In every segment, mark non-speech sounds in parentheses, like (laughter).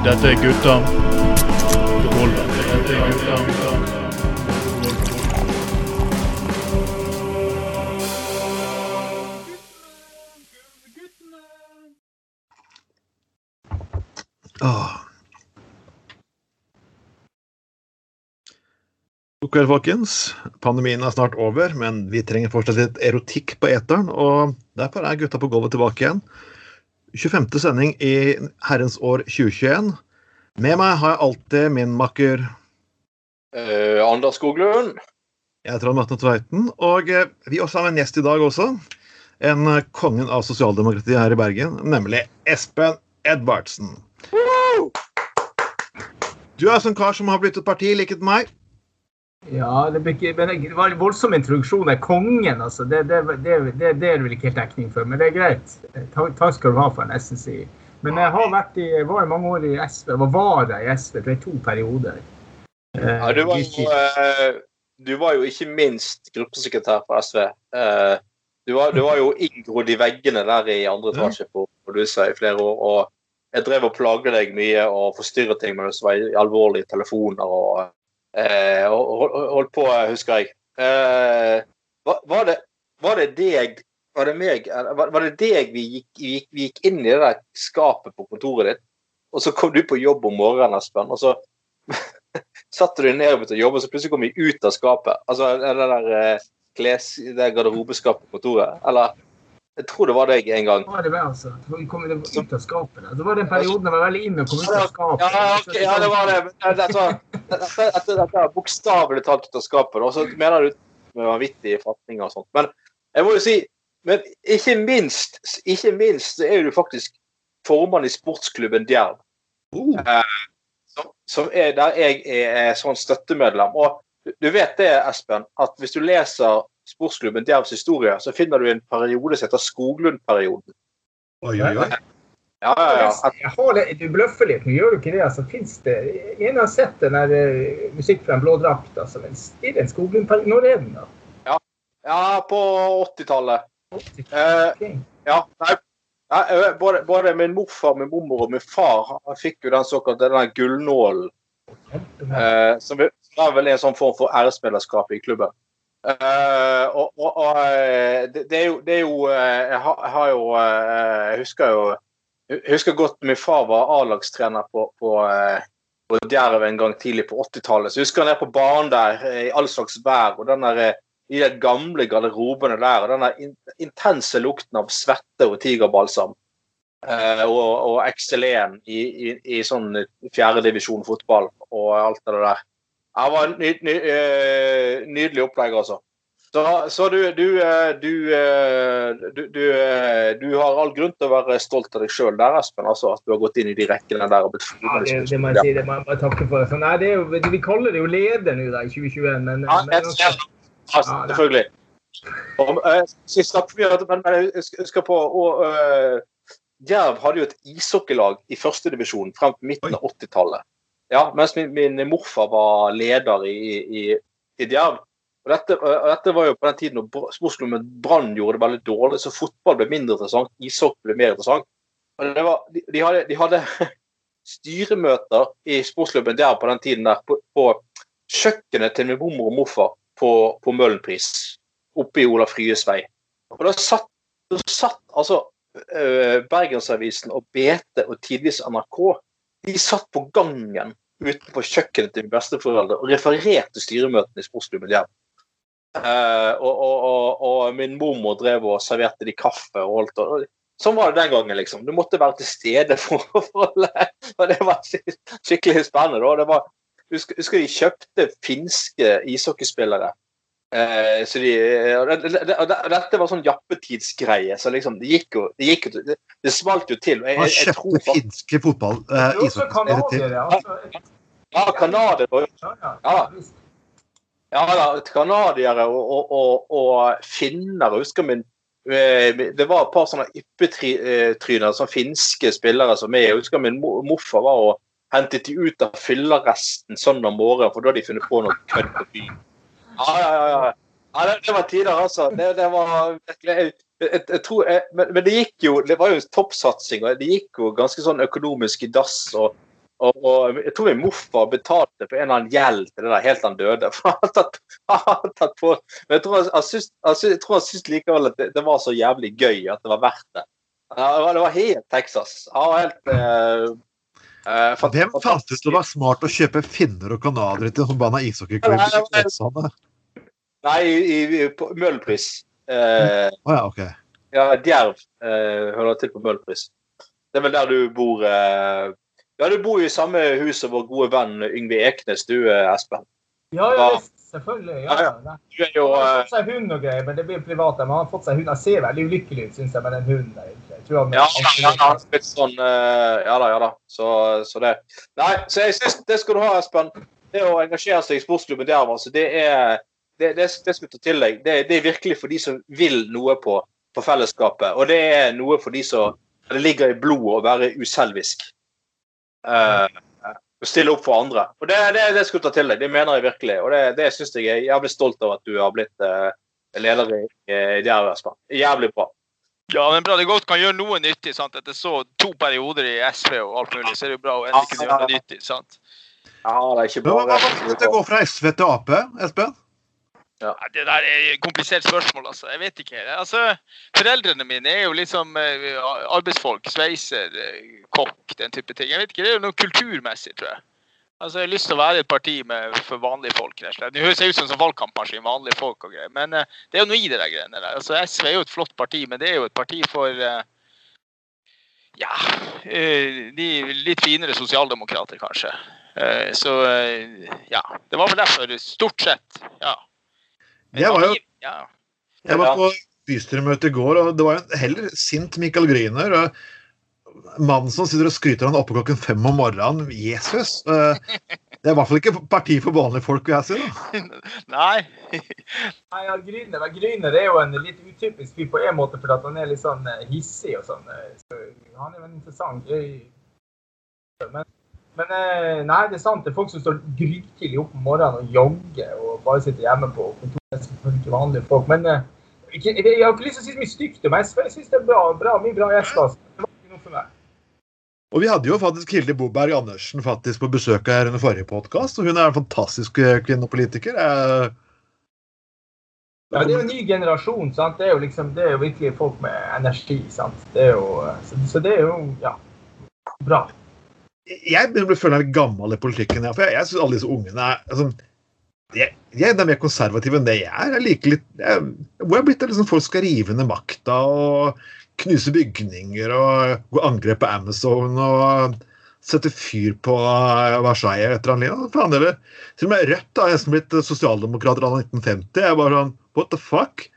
Dette er gutta. Dette er gutta. God kveld, folkens. Pandemien er snart over, men vi trenger fortsatt litt erotikk på eteren, og derfor er Gutta på gulvet tilbake igjen. 25. sending i herrens år 2021. Med meg har jeg alltid min makker Eh, Anders Skoglund. Jeg heter Trond Martin Tveiten, og eh, vi også har en gjest i dag også. En eh, kongen av sosialdemokratiet her i Bergen, nemlig Espen Edvardsen. Du er sånn kar som har blitt et parti, liket meg. Ja, det, ikke, det var en voldsom introduksjon. Er kongen, altså. Det, det, det, det, det er vel ikke helt dekning for, men det er greit. Takk, takk skal du ha, for en SSI. Men jeg har vært i, var i mange år i SV. Hva var vara i SV Det jeg, to perioder. Eh, Ja, du, var jo, eh, du var jo ikke minst gruppesekretær for SV. Eh, du, var, du var jo inngrodd i veggene der i andre etasje på, Produsa i flere år. og Jeg drev og plagde deg mye og forstyrret ting i alvorlige telefoner. og, eh, holdt på, husker jeg. Eh, var, det, var det deg var det meg, var, det deg vi gikk, vi, gikk, vi gikk inn i det der skapet på kontoret ditt, og så kom du på jobb om morgenen, Espen, og så (laughs) satte du ned og begynte å jobbe, og så plutselig kom vi ut av skapet. Altså det der eh, kles, det garderobeskapet på kontoret. Eller jeg tror det var deg en gang. Var det vel, altså? Vi kom ut av skapet. Det var den perioden jeg var veldig inn og kom ut av skapet. Ja, okay, ja, det var det. Det- Dette, er bokstavelig talt ut av skapet. Og så mener du med vanvittige fatninger og sånt. Men jeg må jo si men ikke minst, ikke minst så er du faktisk formann i sportsklubben Djerv. Uh. som, som er der jeg er, er sånn støttemedlem. Og du, du vet det, Espen, at hvis du leser sportsklubben Djervs historie, så finner du en periode som heter Skoglund-perioden. oi, oi, oi. Ja, ja, ja. Du bløffer litt, men gjør du ikke det? altså finnes det, En har sett den der eh, musikk fra en blå drakt. altså, men er det en Skoglund-periode? Når er den, da? ja, på 80-tallet. Eh, Ok. ja, nei, nei, eh, både, både min morfar, min mormor og min far han fikk jo den såkalte den gullnålen. Eh, som som er vel en sånn form for æresmedlemskap i klubben. Eh, og og, og eh, det, det er jo, det er jo eh, jeg, har, har jo Jeg husker jo jeg husker godt min far var A-lagstrener på, på, på Djerv en gang tidlig på 80-tallet. Så jeg husker han er på banen der i all slags vær. og den der, I de gamle garderobene der. og Den intense lukten av svette og tigerbalsam. Eh, og, og XL1 i, i, i sånn fjerdedivisjon fotball og alt det der. Det var ny, ny, eh, nydelig opplegg, altså. Så, så du, du, eh, du, eh, du, du, du har all grunn til å være stolt av deg sjøl der, Espen. Altså, at du har gått inn i de rekkene der og blitt Ja, det, det må jeg si. Det må jeg bare takke for. Så, nei, det er jo, vi kaller det jo leder nå da, i 2021, men, Ja, men det. Ja, selvfølgelig. Og, jeg snakker mye om dette, men, men jeg husker- husker på og, uh, Jerv hadde jo et ishockeylag i førstedivisjon frem til midten av 80-tallet. Ja, mens min, min morfar var leder i, i, i Djerv. Og dette, og dette var jo på den tiden Br- sportsklubben Brann gjorde det veldig dårlig, så fotball ble mindre interessant, ishockey ble mer interessant. Var, de, de, hadde, de hadde (laughs) styremøter i sportsklubben der på den tiden der, på, på kjøkkenet til min mormor og morfar på, på Møhlenpris, oppe i Olav Fryes vei. Og da satt, da satt altså øh, Bergensavisen og BT og tidvis NRK de satt på gangen utenfor kjøkkenet til mine besteforeldre og refererte styremøtene i sportsklubben hjem. Uh, og, og, og, og min mormor drev og serverte de kaffe og holdt og Sånn var det den gangen, liksom. Du måtte være til stede for, å. (laughs) Og det var skikkelig spennende. Da. Det var, husker, husker de kjøpte finske ishockeyspillere. Eh, så de, og det, det, det, og dette var sånn jappetidsgreie. Så liksom, det gikk jo Det, gikk jo, det, det smalt jo til. Jeg, Han jeg, jeg tror finske fotball... Eh, også ishockeyspillere til. Altså, Ja, canadiere. ja, ja, Ja. visst. Ja da, canadiere og, og, og, og finner. Husker min eh, Det var et par sånne yppetryner, sånne finske spillere som er. Jeg husker min mo- morfar var og hentet de ut av fylleresten sånn om morgenen, for da hadde de funnet på noe kødd på byen. Ja, ja, ja. ja. ja det, det var tider, altså. Det, det var virkelig jeg, jeg, tror, jeg, men, men det gikk jo Det var jo toppsatsing, og det gikk jo ganske sånn økonomisk i dass. og Og, og jeg tror min morfar betalte på en eller annen gjeld til det der helt til han døde. For (laughs) han tatt, han tatt på. Men jeg tror han, syns, jeg tror han syns likevel at det, det var så jævlig gøy at det var verdt det. Det var- det var helt Texas. Ja, helt eh, eh, Hvem fant ut det var smart å kjøpe finner og canadiere til en sånn ishockeyklubb? Nei, i, i, på Møhlenpris. Eh, oh, ja, ok. ja, Djerv eh, hører til på Møhlenpris. Det er vel der du bor eh, Ja, du bor jo i samme hus som vår gode venn Yngve Eknes, du eh, Espen. Ja, ja, visst. Selvfølgelig. Ja, Ja, ja. ja. Du er jo Han har eh, fått seg hund og greier, men det blir privat. Men han har fått seg hund. Han ser veldig ulykkelig ut, syns jeg, med den hunden der. Jeg tror han, Ja, ja, ja, litt sånn eh, Ja da, ja da. Så, så det Nei, så jeg syns det skal du ha, Espen. Det å engasjere seg i sportsklubben Djerv, altså, det er det, det, det skal du ta til deg. Det, det er virkelig for de som vil noe på, på fellesskapet. Og det er noe for de som Det ligger i blodet å være uselvisk. Uh, å stille opp for andre. Og det, det, det skal du ta til deg. Det mener jeg virkelig. Og det, det syns jeg er jævlig stolt av at du har blitt uh, leder i, i Djerv, Espen. Jævlig bra. Ja, men bra. Det er godt kan gjøre noe nyttig. sant? Etter så to perioder i SV og alt mulig, så er det jo bra å endelig kunne gjøre noe nyttig. sant? Ja, det er ikke bare hva var det å gå fra SV til Ap, Espen? Ja, det der er et komplisert spørsmål, altså. Jeg vet ikke. Altså, Foreldrene mine er jo liksom eh, arbeidsfolk. Sveiser, eh, kokk, den type ting. Jeg vet ikke, Det er jo noe kulturmessig, tror jeg. Altså, Jeg har lyst til å være et parti med, for vanlige folk. rett og slett. Det høres ut som en valgkampmaskin, vanlige folk og greier. Men eh, det er jo noe i det der greiene der. Altså, SV er jo et flott parti, men det er jo et parti for ja, de litt finere sosialdemokrater, kanskje. Så ja. Det var vel derfor, stort sett. ja. Jeg var jo. Jeg var på bystyremøte i går, og det var jo heller sint Michael Gryner. Mannen som sitter og skryter av han oppe klokken fem om morgenen. Jesus! eh, Det er i hvert fall ikke parti for vanlige folk, vil jeg si. da. (laughs) Nei. Nei, ja, Gryner, men Gryner er jo en litt utypisk fyr på en måte, fordi at han er litt sånn eh, hissig og sånn. eh, Så han er jo en interessant gøy Men, men eh, nei, det er sant. Det er folk som står grytidlig opp om morgenen og jogger og bare sitter hjemme på kontoret. Selvfølgelig vanlige folk. Men eh, ikke, jeg, jeg har ikke lyst til å si så mye stygt om SV. Jeg syns det er bra, bra, mye bra gjester. altså. Det var ikke noe for meg. Og vi hadde jo faktisk Hilde Boberg Andersen faktisk på besøk her under forrige podkast, og hun er en fantastisk eh, kvinnepolitiker. Eh, Ja, det er jo en ny generasjon. sant? Det er jo liksom, det er jo virkelig folk med energi. sant? Det jo, så, så det er jo ja, bra. Jeg begynner å føle meg litt gammel i politikken. ja, For jeg, jeg syns alle disse ungene er altså, de, er- er mer konservative enn det jeg er. Jeg liker litt, jeg, hvor jeg er blitt av liksom, folk skal rive ned makta og knuse bygninger og gå angrep på Amazon og sette fyr på Versailles et eller annet lignende. Faen, eller, Til og med Rødt har nesten blitt sosialdemokrater av 1950. Jeg er bare sånn What the fuck?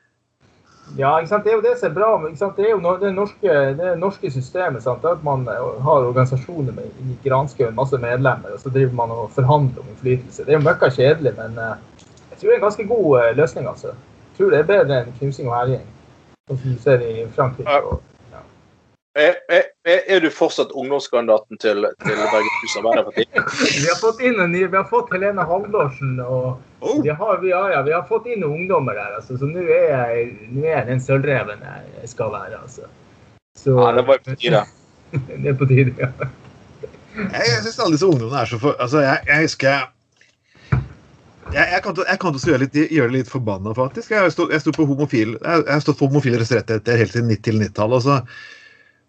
Ja, ikke sant? Det er jo det som er bra. Ikke sant? Det er jo det norske, det norske systemet. sant? At man eh, har organisasjoner med i granskauen, masse medlemmer, og så driver man og forhandler om innflytelse. Det er jo møkka kjedelig, men eh, jeg tror det er en ganske god eh, løsning. altså. Jeg tror det er bedre enn knusing og herjing, som du ser i Frankrike. og Er, er, er du fortsatt ungdomskandidaten til, til Bergenhus Arbeiderparti? (laughs) Vi har fått inn en ny, vi har fått Helene Halvorsen og Oh, vi har, vi, ja, ja, vi har fått inn noen ungdommer der. altså, Så nå er jeg, nå er jeg den sølvreven jeg skal være. altså. Så, Ja, det var på (laughs) tide. det er på tide, ja. Jeg, jeg syns alle disse ungdommene er så for... Altså, jeg, jeg husker jeg jeg, jeg kan til jeg kan også gjøre, litt, gjøre det litt forbanna, faktisk. Jeg har stått, jeg stod på homofil, jeg, jeg har stått for homofiles rettigheter helt siden 90-tallet.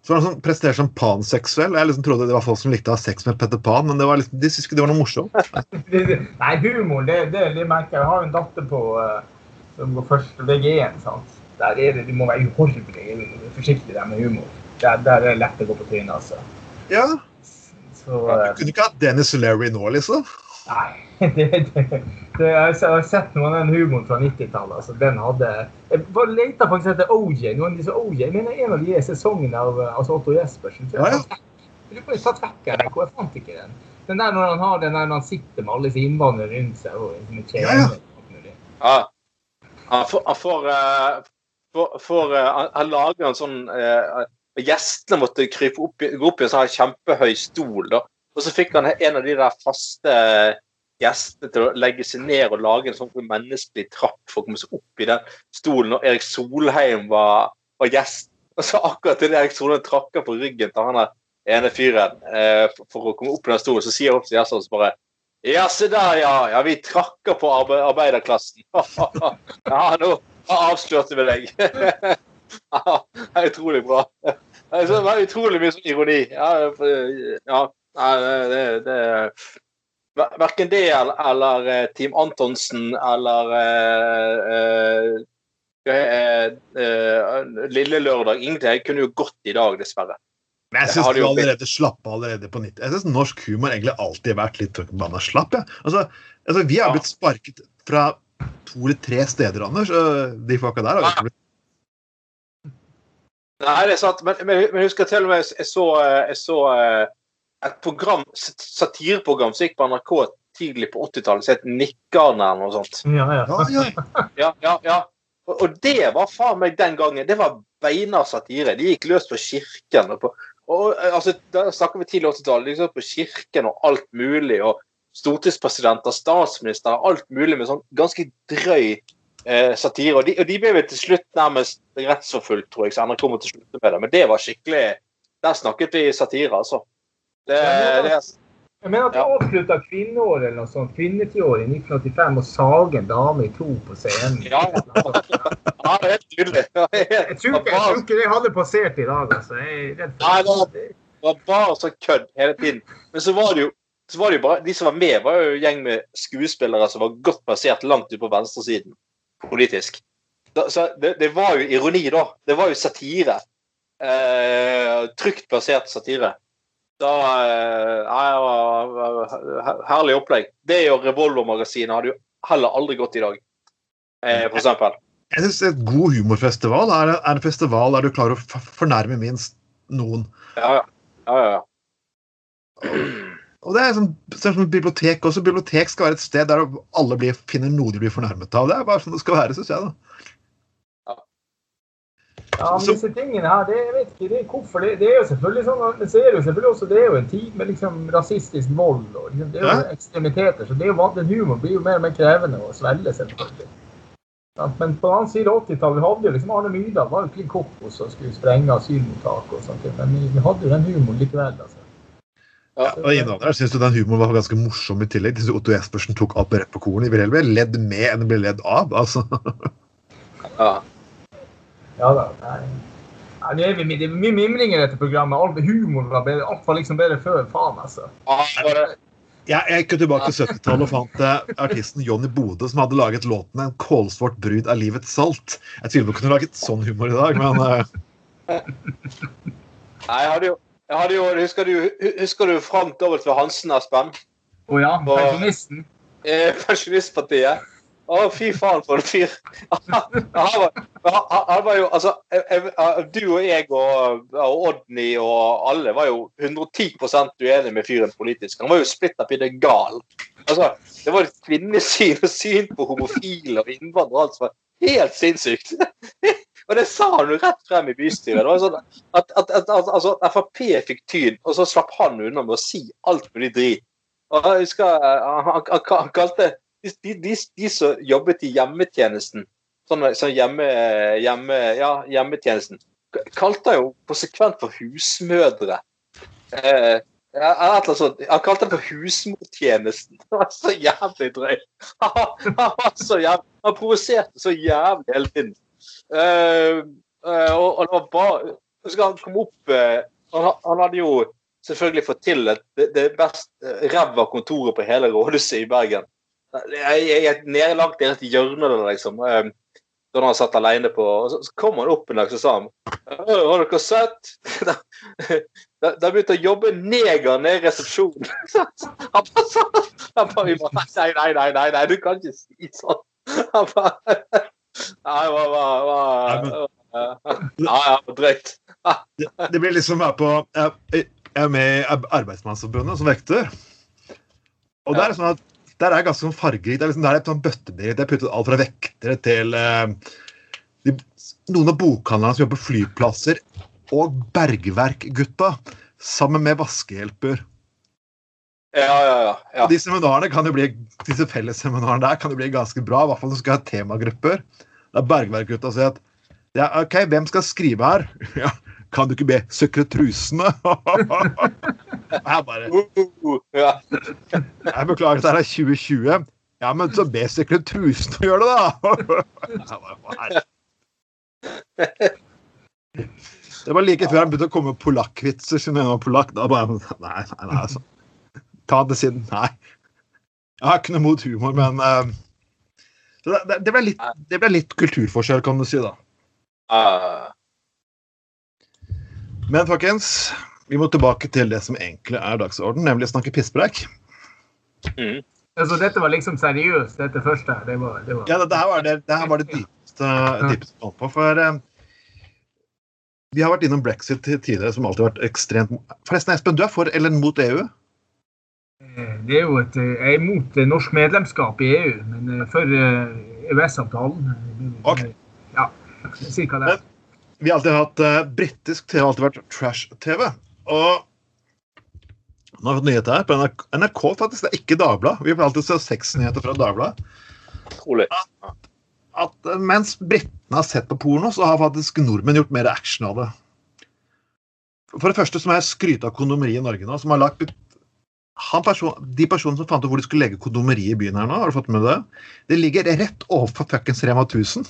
Så var han sånn, presterte som panseksuell. Jeg liksom trodde det var folk som likte å ha sex med Petter Pan, men det var liksom, de syntes ikke det var noe morsomt. Nei, (laughs) humor, det, det, det merker jeg. Jeg har en datter på uh, som går først VG1. sant? Der er det, Du må være uhorvelig forsiktig der med humor. Der, der er det lett å gå på trynet, altså. Ja, Så, Du eh, kunne ikke hatt Dennis Larry nå, liksom. Nei. (laughs) Det, det, det, jeg har sett noe av den humoren fra 90-tallet. Altså, den hadde Jeg bare leter faktisk etter OJ. Noen av disse OJ. Jeg mener en av de sesongene av eh, altså Otto Jespersen. Så Ja, jeg, ja. jeg Du kan jo ta satt vekk her. Jeg fant ikke den. Den der når han har den der når han sitter med alle disse innvandrerne rundt seg. og med Ja, ja. mulig. Ja. Han får, han, får, eh, får, får eh, han, lager en sånn Gjestene måtte krype opp, i- gå opp i en sånn kjempehøy stol. da. Og så fikk han en av de der faste gjestene til å legge seg ned og lage en sånn menneskelig trapp for å komme seg opp i den stolen når Erik Solheim var, var gjest. Og så akkurat idet Erik Solheim trakka på ryggen til han ene fyren eh, for, for å komme opp i den stolen, så sier han opp til gjestene så bare Ja, se der, ja. Ja, vi trakker på arbe arbeiderklassen. (laughs) ja, nå avslørte vi deg. (laughs) ja, det er utrolig bra. Det det er utrolig mye sånn ironi. Ja, for- ja nei, det, det, det Verken det eller, eller eh, Team Antonsen eller uh, uh, Lille Lørdag. Ingenting. Jeg kunne jo gått i dag, dessverre. Men jeg syns du allerede slapp allerede på 90. Jeg synes norsk humor egentlig alltid har vært litt banna slapp. Ja. Altså, altså, vi har blitt sparket fra to eller tre steder, Anders. og De folka der har ikke blitt Nei, det er sant. Men, men, men husker til og med jeg så, jeg så eh, et program, satireprogram som gikk på NRK tidlig på 80-tallet, som het Nikkerne eller noe sånt. Ja, ja. Ja, ja. Ja. Og, og det var faen meg den gangen. Det var beinhard satire. De gikk løs på kirken. Og på, og, altså, da snakker vi tidlig 80-tallet. De gikk på kirken og alt mulig. Og stortingspresidenter, statsminister, alt mulig med sånn ganske drøy eh, satire. Og de, og de ble vel til slutt nærmest rettsforfulgt, tror jeg, så NRK måtte slutte med det. Men det var skikkelig Der snakket vi satire, altså. Det, det, Jeg mener at de Ja. avslutta kvinneåret eller noe sånt, kvinnetiåret i 1985 og saga en dame i to på scenen. Ja, ja, det helt tydelig. (laughs) Jeg tror, ikke, jeg det hadde passert i dag, altså. Jeg redd Nei, det var bare sånn kødd hele tiden. Men så var det jo så var det jo bare, De som var med, var jo en gjeng med skuespillere som var godt plassert langt ute på venstresiden politisk. Da, så det, det var jo ironi, da. Det var jo satire. Eh, trygt plassert satire. Da eh, det var- var Herlig opplegg. Det og Revolvermagasinet hadde jo heller aldri gått i dag, eh, for eksempel. Jeg synes Et god humorfestival er, en festival der du klarer å fornærme minst noen. Ja, ja. ja, ja, ja. Og det er sånn, sånn som bibliotek også. Bibliotek skal være et sted der alle blir, finner noe de blir fornærmet av. Det er bare sånn det skal være, syns jeg. da. Ja, men disse tingene her, det, jeg vet ikke det hvorfor. Det, det er jo selvfølgelig sånn, men så er det jo selvfølgelig også det er jo en tid med liksom rasistisk vold og liksom, det er jo Ja. ekstremiteter. Så det er jo, den humoren blir jo mer og mer krevende å svelge, selvfølgelig. Ja, Men på den annen side av 80-tallet, vi hadde jo liksom Arne Myrdal var jo klin kokos og skulle sprenge asylmottak og sånt. Men vi, vi hadde jo den humoren likevel. altså. Ja, Og innvandrere syns du den humoren var ganske morsom i tillegg. Synes Otto Jespersen tok opp rett på kornet. Vi ville heller bli ledd med enn bli ledd av. altså. ja. Ja da. Nei. Det, er, det er mye mimring i dette programmet. Alt humoren var bedre. Alt var liksom bedre før. Faen, altså. Ja. Jeg, jeg gikk tilbake til 70-tallet og fant eh, artisten Johnny Bode som hadde laget låten 'En kålsvart brud er livets salt'. Jeg tviler på å kunne laget sånn humor i dag, men eh, (laughs) Nei, jeg hadde jo, jeg hadde jo Husker du, husker du Frank W. Hansen, Aspen? Å ja. Og- Pensjonisten. Eh, Pensjonistpartiet. Å, fy faen, for en fyr! (laughs) Han var, jo Altså, du og jeg og, og Odny og alle var jo 110 uenig med fyren politisk. Han var jo splitter pidde gal. Altså, det var et kvinnesyn og syn på homofile og innvandrere og alt som var helt sinnssykt. (laughs) Og det sa han jo rett frem i bystyret. Det var sånn at, at, at, at altså, Frp fikk tyn, og så slapp han unna med å si alt mulig drit. Og jeg husker, eh, han, han, han kalte de, de, de som jobbet i hjemmetjenesten, sånn, sånn hjemme, hjemme, ja, hjemmetjenesten, kalte jo konsekvent for husmødre. Eh. Han kalte det for husmortjenesten. Det var så jævlig drøyt. Han provoserte så jævlig hele tiden. Uh, uh, og, det var bare Så han kom opp uh, han, han hadde jo selvfølgelig fått til et, det, det best ræva kontoret på hele rådhuset i Bergen. Jeg, jeg, jeg nede langt hjørne der, liksom. eh, Da han satt alene på og Så, så kom han opp en dag og sa han, «Øh, Har dere sett? (laughs) Da, da, da begynte å jobbe neger nede i resepsjonen. (laughs) Han bare sa Nei, nei, nei, nei, nei, du kan ikke si sånn. Han bare Nei, hva, hva, hva, Ja, ja, drøyt. det, det blir liksom å være på jeg er med i Arbeidsmannsforbundet som vekter. Og det er sånn at der er ganske sånn fargerikt. Det er liksom, der er et sånn bøttebrett. Det er puttet alt fra vektere til eh, de, noen av bokhandlerne som jobber på flyplasser, og bergverkgutta sammen med vaskehjelper. Ja, ja, ja. ja. De seminarene kan jo bli, disse fellesseminarene der kan jo bli ganske bra, i hvert fall når du skal ha temagrupper. Da bergverkgutta sier at ja, OK, hvem skal skrive her? (laughs) Kan du ikke be sekretrusene? (laughs) jeg bare Uh. Jeg beklager, dette er 2020. Ja, men så be sekretrusene å gjøre det, da! (laughs) Bare, det? Var like før han begynte å komme med polakkvitser siden jeg var polakk. Da bare Nei, nei, nei, altså. Ta det siden. Nei. Jeg har ikke noe mot humor, men uh, det, det, det, ble litt, det ble litt kulturforskjell, kan du si, da. Uh, Men folkens, vi må tilbake til det som egentlig er dagsorden, nemlig å snakke pisspreik. mm. Altså, dette var liksom seriøst, dette første. Det var, det var... Ja, det, det her var det, det, her var det dypeste, dypeste vi holdt på. For eh, vi har vært innom brexit tidligere, som alltid har vært ekstremt Forresten, Espen, du er for eller mot E EU? Eh, Det er jo et, eh, jeg er imot eh, norsk medlemskap i EU, men for EØS-avtalen. Okay. Ok. Ja, cirka det. Vi har alltid hatt uh, britisk TV, har alltid vært trash-TV. Og nå har vi fått nyheter her på NRK, NRK faktisk, det er ikke Dagbladet. Vi får alltid se sexnyheter fra Dagbladet. At, At uh, mens britene har sett på porno, så har faktisk nordmenn gjort mer action av det. For det første så må jeg skryte av kondomeriet i Norge nå, som har lagt person, De personene som fant ut hvor de skulle legge kondomeriet i byen her nå, har du fått med det? Det ligger rett overfor fuckings Rema 1000.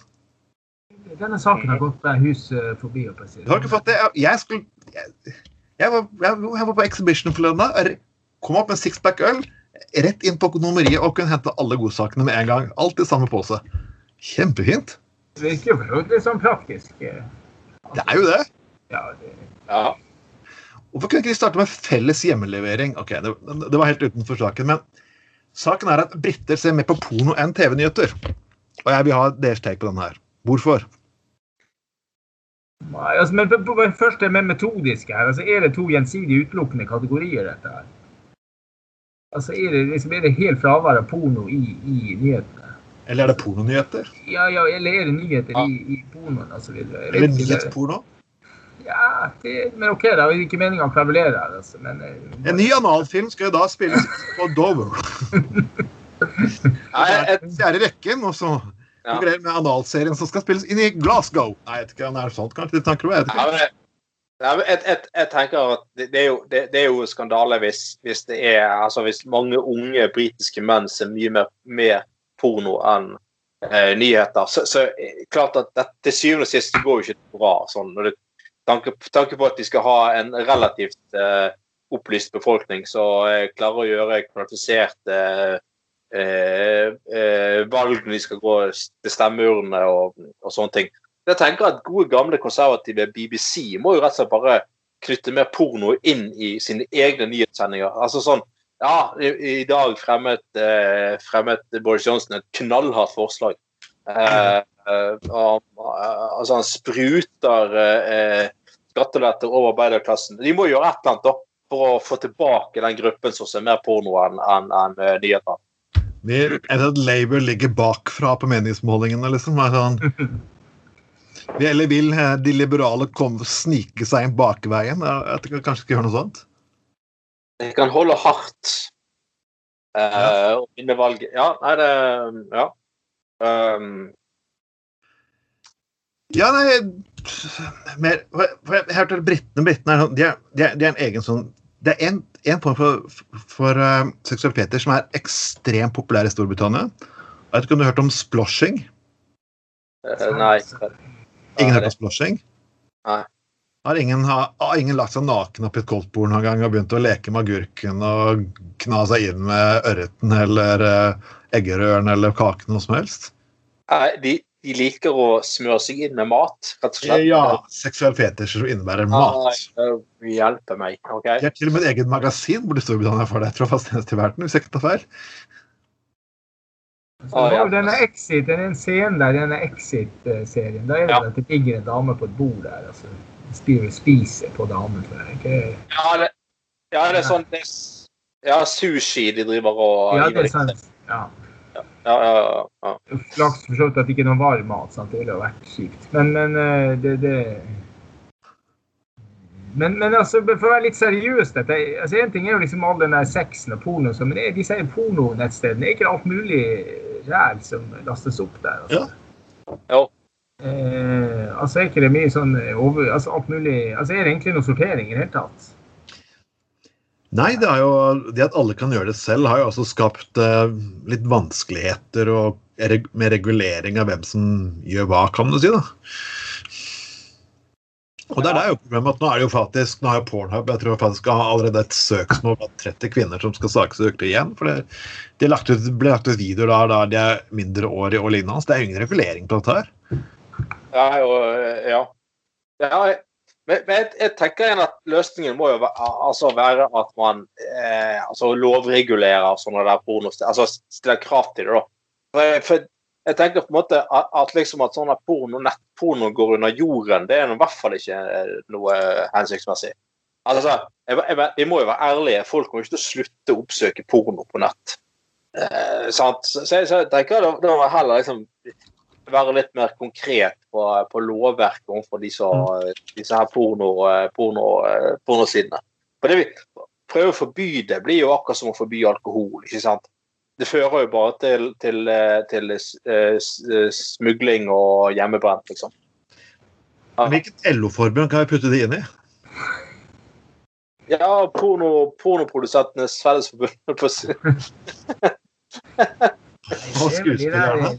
Denne saken har gått der hus eh, forbi. Du har ikke fått det? Jeg, jeg skulle jeg, jeg, var, jeg, jeg var på Exhibition forleden dag. Kom opp med sixpack øl, rett inn på økonomeriet og kunne hente alle godsakene med en gang. Alt i samme pose. Kjempefint. Det virker jo litt sånn praktisk. Altså, Det er jo det. Ja, det, Ja. Hvorfor kunne ikke de starte med felles hjemmelevering? Ok, det, det var helt utenfor saken, men saken er at briter ser mer på porno enn TV-nyheter. Og jeg vil ha deres take på denne her. Hvorfor? Nei, altså, men først det med metodiske her. Altså, er det to gjensidig utelukkende kategorier, dette her? Altså, er det, liksom, er det helt fravær av porno i, i nyhetene? Eller er det pornonyheter? Ja, ja, eller er det nyheter i, i pornoen osv.? så videre? Eller nyhetsporno? Ja, det, men OK. Det er ikke meninga å kravulere her, altså. Men eh, En ny analfilm skal jo da spilles på Dover. (laughs) Nei, en Fjerde rekken, og så Ja. greier med analserien som skal spilles inn i Glasgow. Nei, jeg vet ikke om det er sånt, kanskje? Det tanker du, jeg vet ikke. ja, jeg, jeg, jeg tenker at det, er jo, det, det er jo skandale hvis, hvis det er altså hvis mange unge britiske menn ser mye mer mer porno enn eh, nyheter. Så, så eh, klart at det, til syvende og sist går jo ikke bra sånn. Når det, tanke, tanke på at de skal ha en relativt eh, opplyst befolkning som eh, klarer å gjøre kvalifiserte eh, eh, valg når de skal gå til stemmeurnene og, og sånne ting. Jeg tenker at Gode, gamle konservative BBC må jo rett og slett bare knytte mer porno inn i sine egne nyhetssendinger. Altså sånn, ja, I, i dag fremmet, eh, fremmet Boris Johnson et knallhardt forslag. Eh, eh, om, eh, altså Han spruter eh, skatteletter over arbeiderklassen. De må gjøre et eller annet da, for å få tilbake den gruppen som ser mer porno enn en, en, eh, nyheter. Vi, er det at Labour ligger bakfra på meningsmålingene, liksom? Sånn, (laughs) vi, eller vil eh, de liberale komme, snike seg inn bakveien? Ja, Jeg vet Kanskje ikke gjøre noe sånt? De kan holde hardt eh, og vinne valget. Ja, nei, det Ja. Um, Ja, nei mer, for, for Jeg hørte britene britene sånn- de er, de er, de er en egen sånn Det er en, en form for, for uh, seksualiteter som er ekstremt populær i Storbritannia. Jeg vet ikke om du har hørt om sploshing? Uh, nei. Ingen har hørt om sploshing? Nei. Har ingen, har, har ingen lagt seg naken oppi et koldtbord noen gang og begynt å leke med agurken og kna seg inn med ørreten eller uh, eggerøren eller kaken noe som helst? Nei, de, de liker å smøre seg inn med mat, rett og slett. Ja, seksuell fetisj som innebærer mat. Nei, hjelper hjelpe meg. OK? De har til og med et eget magasin borte i Storbritannia for det. Jeg tror fast eneste i verden, hvis jeg ikke tar feil. Ah, ja. denne Exit, den en scene der, denne Exit-serien, da er det Ja. at det ligger en dame på et bord der. altså spiser, spiser på damen. tror jeg. Ikke- Ja, det, ja, det er sånn det er, Ja, sushi de driver og Ja, det er deg. sant. Ja. Ja, ja, ja, ja. Flaks for så vidt at det ikke er noen varm mat. sant? Det ville jo vært kjipt. Men, men eh, det, det men, men altså, for å være litt seriøs dette, altså En ting er jo liksom all den der sexen og porno, så, men det, de sier pornonettstedene. Er ikke det alt mulig ræl som lastes opp der? Altså? Ja. Jo. Eh, altså er ikke det mye sånn over, altså alt mulig Altså er det egentlig noe sortering i det hele tatt? Nei, det, jo, det at alle kan gjøre det selv, har jo også skapt uh, litt vanskeligheter og med regulering av hvem som gjør hva, kan du si. da. Og det er det jo problemet at nå er det jo faktisk, nå har jo Pornhub jeg tror faktisk har allerede et søksmål på 30 kvinner som skal saksøke igjen. For det, det lagt ut, ble lagt ut videoer der, der de er mindreårige og lignende. Så det er jo ingen regulering på dette her. Ja, jo, ja. ja men, men jeg, jeg, tenker igjen at løsningen må jo være, altså være at man eh, altså lovregulerer sånne der pornosteder. Altså stiller krav til det, da. For, for jeg tenker på en måte at, at liksom at sånn porno, nettporno går under jorden, det er i hvert fall ikke eh, noe hensiktsmessig. Altså, jeg, jeg, Vi må jo være ærlige. Folk må til ikke slutte å oppsøke porno på nett. Eh, så, så, så, jeg tenker det, det må heller liksom være litt mer konkret på, på lovverket overfor disse, disse her porno, eh, porno, eh, pornosidene. For det vi prøver å forby det, blir jo akkurat som å forby alkohol. ikke sant? det fører jo bare til, til, eh, til, til smugling og hjemmebrent, liksom. Ja. Hvilket LO-forbund kan vi putte det inn i? Ja, porno, Pornoprodusentenes fellesforbund. og skuespillerne.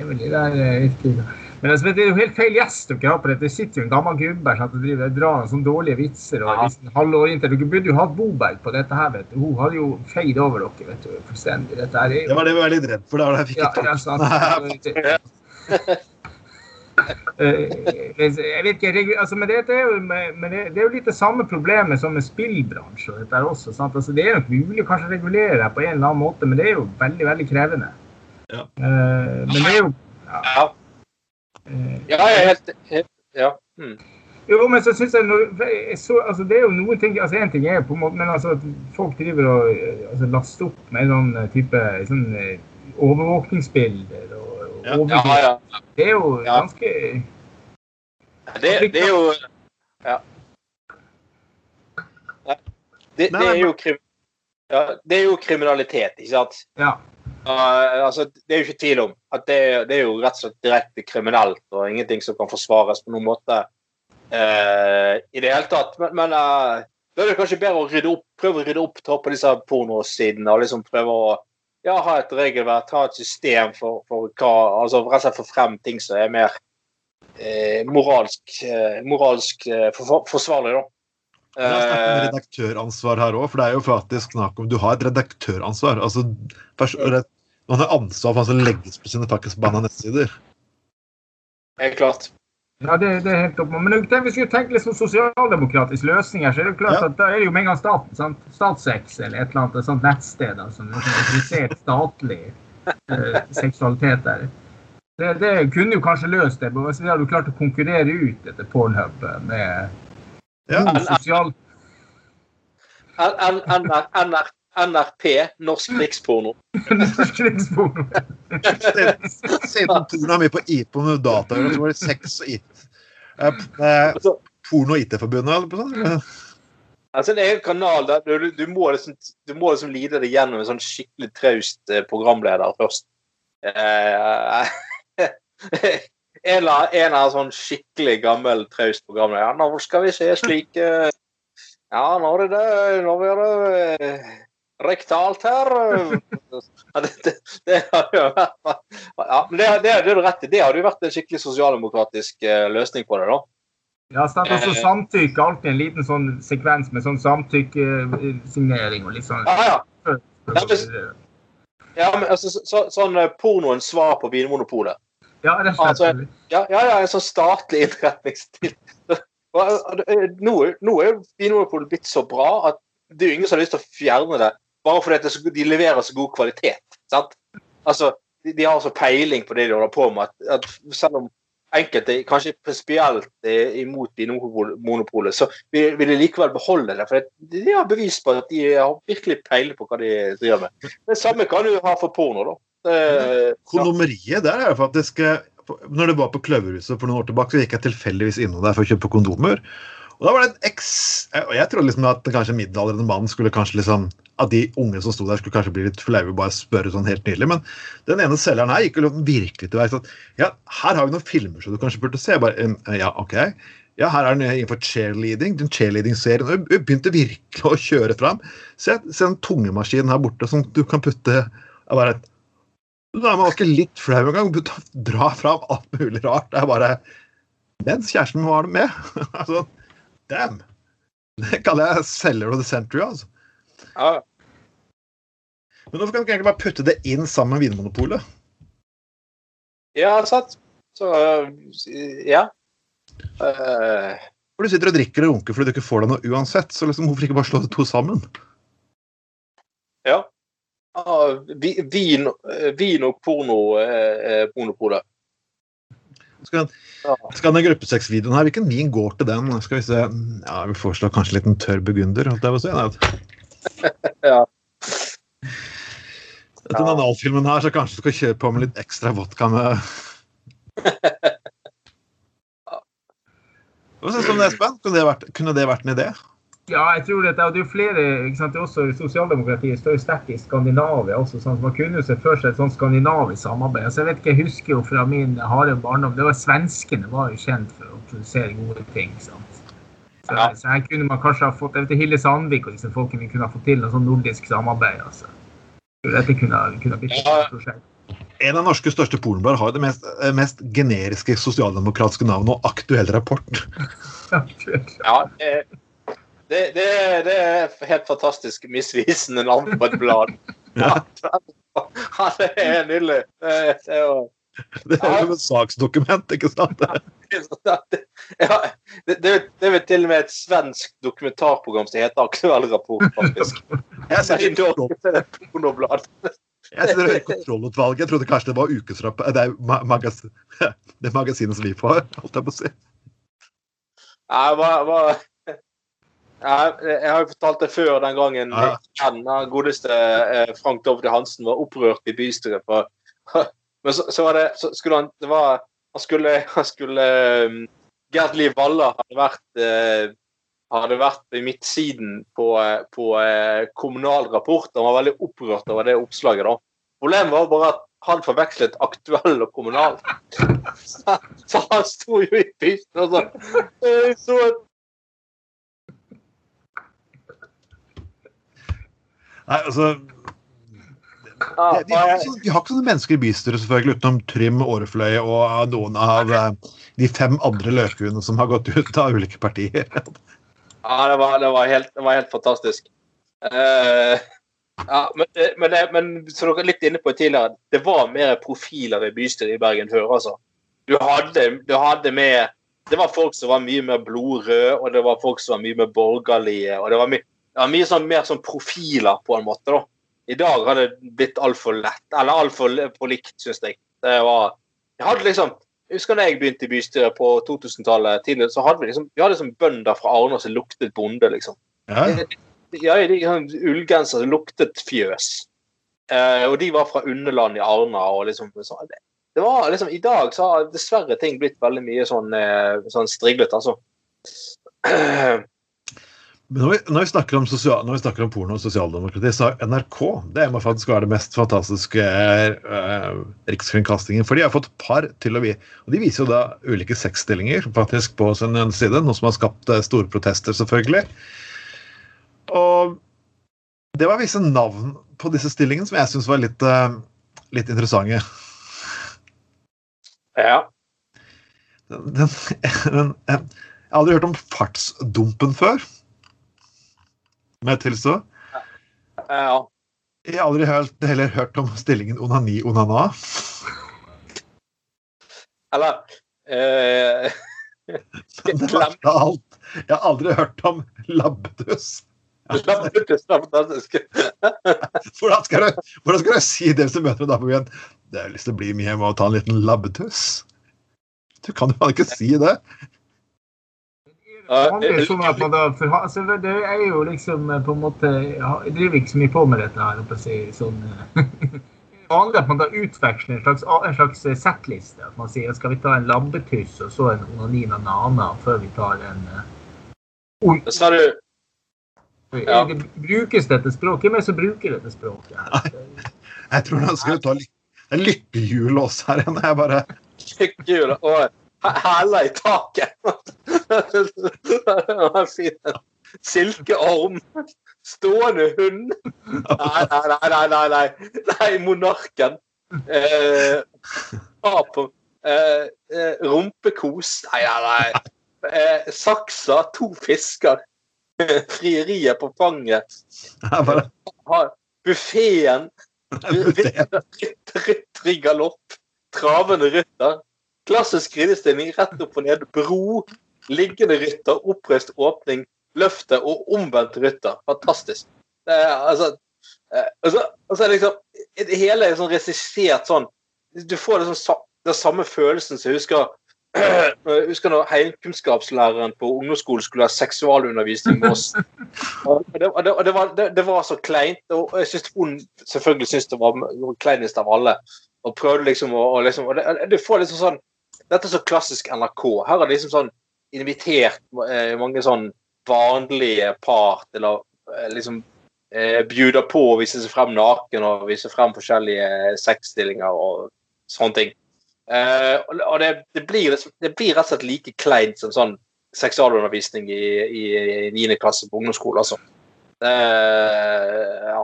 Det er de men det er jo helt feil gjest dere har på dette. Det sitter jo en gammel gubbe som driver drar sånne dårlige vitser. og liksom halvorientert. Dere burde jo hatt Boberg på dette her. vet du. Hun hadde jo feid over dere vet du, fullstendig. Dette her er jo... Det var det vi var litt redd for. Det var det jeg fikk ja, ja, sant. Eh, jeg vet ikke, altså, men, det, er jo, men det, det, er jo litt det samme problemet som med spillbransjen. Dette også, sant? Altså, det er nok mulig å kanskje regulere det på en eller annen måte, men det er jo veldig veldig krevende. Ja. Uh, men det er jo ja. Ja, jeg er helt, helt Ja. Mm. Jo, men så synes jeg, jeg så, altså Det er jo noen ting altså En ting er på en måte, men altså at folk driver og altså, laster opp med en sånn type sånn, eh, overvåkningsbilder og, og ja, ja, ja. Det er jo ganske det, det, er jo Ja. Det, det, er jo krim, ja, det er jo kriminalitet, ikke sant? Ja. Uh, altså, det er jo ikke tvil om at det, det, er jo rett og slett direkte kriminelt og ingenting som kan forsvares på noen måte uh, i det hele tatt. Men, men uh, da er det kanskje bedre å rydde opp, prøve å rydde opp på disse pornosidene og liksom prøve å ja, ha et regelverk, ha et system for, for hva altså rett og slett få frem ting som er mer moralsk, moralsk for, forsvarlig. da. Det er snakk om redaktøransvar her òg, for det er jo faktisk snakk om Du har et redaktøransvar. altså Man har ansvar for hva som legges på sine pakkisbanna nettsider. Helt klart. Ja, det, det, er helt opp. Men hvis vi tenker tenke litt sånn sosialdemokratisk løsninger, så er det jo klart ja. at da er det jo med en gang staten. sant? Statsex eller et eller annet sånt nettsted da, som er autorisert statlig eh, seksualitet der. Det, det, kunne jo kanskje løst det, men hvis vi hadde klart å konkurrere ut dette Pornhub med ja. Sosial... NRP, norsk riksporno. norsk riksporno. Siden porno mi med på IPO med data, så var det sex og IT. Eh, altså- porno- og IT-forbundet, eller på sånn? Altså, det er en kanal der du, du, må liksom, du må liksom lide deg gjennom en sånn skikkelig traust eh, programleder først. Eh, en eller annen sånn skikkelig gammel, traust programleder. Ja, nå skal vi se slike Ja, nå er det Nå blir det eh, rektalt her. (laughs) Ja, det, det, det har jo vært ja, men det, det, det er du rett i. Det hadde jo vært en skikkelig sosialdemokratisk eh, løsning på det, da. Ja, sant. Også så samtykke. Alltid en liten sånn sekvens med sånn samtykkesignering og litt sånn. Ja, ja. Ja, men altså, så, sånn pornoens svar på Vinmonopolet. Ja, rett og slett. Altså, ja, ja, ja, en sånn statlig innretningsstil. Nå, nå er Vinmonopolet blitt så bra at det er jo ingen som har lyst til å fjerne det bare fordi så, de leverer så god kvalitet. sant? Altså, de, de, har så peiling på det de holder på med, at, at selv om enkelte kanskje prinsipielt er imot Vinmonopolet, så vil, vil, de likevel beholde det. For de har bevis på at de har virkelig peiling på hva de driver med. Det samme kan du ha for porno. da. Eh, Kondomeriet der er jo faktisk eh, Når det var på Kløverhuset for noen år tilbake, så gikk jeg tilfeldigvis innom der for å kjøpe kondomer. Og da var det en eks... Og jeg trodde liksom at kanskje middelaldrende mann skulle kanskje liksom At de unge som sto der, skulle kanskje bli litt flaue og bare spørre sånn helt nydelig. Men den ene selgeren her gikk jo virkelig til verks. Ja, her har vi noen filmer som du kanskje burde se. Bare, «Um, ja, OK. Ja, her er den innenfor cheerleading. Den cheerleading-serien. Og Hun begynte virkelig å kjøre fram. Se, se den tungemaskinen her borte som du kan putte jeg bare, Da er man ikke litt flau en gang. engang. Dra fram alt mulig rart. Det er bare Mens kjæresten var med. (laughs) altså, damn! Det kaller jeg seller of the century, altså. Ja. Men hvorfor kan du ikke egentlig bare putte det inn sammen med Vinmonopolet? Ja, sant. Så øh, ja. Uh, For du sitter og drikker og runker fordi du ikke får deg noe uansett. Så liksom, hvorfor ikke bare slå de to sammen? ja. Ah, vin, øh, vin og porno eh, monopolet. Skal, skal den gruppesexvideoen her, hvilken vin går til den? Skal vi se Ja, vi foreslår kanskje en liten tørr burgunder. Det var. Nei, Ja. Etter ja. analfilmen her, så kanskje du skal kjøre på med litt ekstra vodka med (laughs) Hva syns du om det, Espen? Kunne det vært, kunne det vært en idé? Ja, jeg tror det, og det er flere ikke sant, det er også Sosialdemokratiet står sterkt i Skandinavia også. sånn, Man kunne jo se for seg et sånt skandinavisk samarbeid. altså Jeg vet ikke, jeg husker jo fra min harde barndom det var Svenskene var jo kjent for å produsere gode ting. sant? Så, Ja. så her kunne man kanskje ha fått jeg vet, Hilde Sandvik og disse folkene kunne ha fått til noe sånn nordisk samarbeid. altså. Dette kunne, kunne blitt et prosjekt. En av norske største pornoblader har det mest, eh, mest generiske sosialdemokratiske navnet og aktuell rapport. (laughs) Ja, ja det, det, det, det er helt fantastisk misvisende navn på et blad. (laughs) Ja. Ja, det er nydelig. Det, det er jo Det er jo et saksdokument, ikke sant? ja, det, det, det er vel til og med et svensk dokumentarprogram som heter Aktuell rapport, faktisk. (laughs) Jeg Så I sitter, Norge så er det et pornoblad. jeg sitter i kontrollutvalget. Jeg trodde kanskje det var ukesrapp... Det er ma (laughs) det magasinet som vi får, holdt jeg på å si. Nei, hva, jeg, jeg har jo fortalt det før den gangen Ja. Den godeste eh, Frank Dovde Hansen var opprørt i bystyret. For, (laughs) men så, så var det så skulle han det var, Han skulle, han skulle um, Gerd Liv Valla hadde vært eh, hadde vært i midtsiden på, eh, på eh, Kommunal Rapport. Han var veldig opprørt over det oppslaget. da. Problemet var bare at han forvekslet aktuell og kommunal. Så, (laughs) så han sto jo i bystyret og sa «Jeg så Nei, altså Ja, vi, har ikke, vi har ikke sånne mennesker i bystyret, selvfølgelig, utenom Trym Årefløy og noen av eh, de fem andre løkhuene som har gått ut av ulike partier. Ja, det var, det var, helt, det var helt fantastisk. Uh, ja, men, men, men som dere er litt inne på tidligere, det var mer profiler i bystyret i Bergen før, altså. Du hadde, du hadde med Det var folk som var mye mer blodrøde, og det var folk som var mye mer borgerlige. og Det var, my, var mye sånn, mer sånn profiler, på en måte. da. I dag har det blitt altfor lett, eller altfor for likt, syns jeg. Det var Jeg hadde liksom jeg husker da jeg begynte i bystyret på 2000-tallet, tidligere, så hadde vi liksom, vi hadde liksom bønder fra Arna som luktet bonde, liksom. Ja. Ja, de sånn ullgenser som luktet fjøs. Eh, og de var fra underland i Arna. og liksom så, det, det var liksom, I dag så har dessverre ting blitt veldig mye sånn, eh, sånn striglet, altså. (clears throat) Men når vi, når, vi snakker om sosial, når vi snakker om porno og sosialdemokrati, så har NRK det må faktisk være det mest fantastiske eh, rikskringkastingen. For de har fått par til å vie. og De viser jo da ulike sexstillinger faktisk på sin side, noe som har skapt eh, store protester, selvfølgelig. Og det var visse navn på disse stillingene som jeg syns var litt, eh, litt interessante. Ja. Den, den, (laughs) den, jeg har aldri hørt om fartsdumpen før. Må jeg tilstå. ja. Jeg har aldri hørt, heller hørt om stillingen onani-onana. Eller eh, (laughs) alt, jeg har aldri hørt om labbetuss. Labbetuss er fantastisk. (laughs) Hvordan skal, du, hvordan skal du si det hvis du møter en dame på byen? Det er lyst til å bli med hjem og ta en liten labbetuss. Du kan jo ikke si det. Vanlig sånn at man da forha- altså, Det er jo liksom eh, på en måte Jeg driver ikke så mye på med dette her. Si, sånn, eh. (laughs) Vanlig at man da utveksler en slags, en slags eh, settliste. At man sier skal vi ta en labbetuss og så en onanin og nana før vi tar en, eh, Så sa du Ja. det Brukes dette språket? Hvem er det som bruker dette språket? (laughs) Jeg tror han skulle ta en lykkehjul også her. (laughs) Jeg bare lykkehjul og hæler i taket. (laughs) Silkeorm. Stående hund. Nei, nei, nei, nei. Nei, nei. monarken. Eh. Eh, eh, rumpekos. Nei, nei, nei. Eh, saksa. To fisker. Frieriet på fanget. Buffeen. (laughs) Rytter i galopp. Travende rytter. Klassisk ridestilling rett opp og ned. Bro. Liggende rytter. Oppreist åpning. løfte og omvendt rytter. Fantastisk. Det er, altså, eh, altså, altså liksom, Det hele er sånn regissert sånn Du får liksom sa- den samme følelsen som jeg husker (clears throat) jeg husker når heimkunnskapslæreren på ungdomsskolen skulle ha seksualundervisning med oss. Og det, det, det, var, det, det var så kleint. Og jeg synes hun selvfølgelig syntes det var kleinest av alle. Og prøvde liksom å liksom, og det, Du får liksom sånn Dette er så klassisk NRK. Her er det liksom sånn invitert eh, mange sånn vanlige par til å eh, liksom eh, bjude på å vise seg frem naken og vise frem forskjellige sexstillinger og sånne ting. Eh, og det, det, blir, det blir rett og slett like kleint som sånn seksualundervisning i, i, i 9. klasse på ungdomsskole, altså. Eh, ja.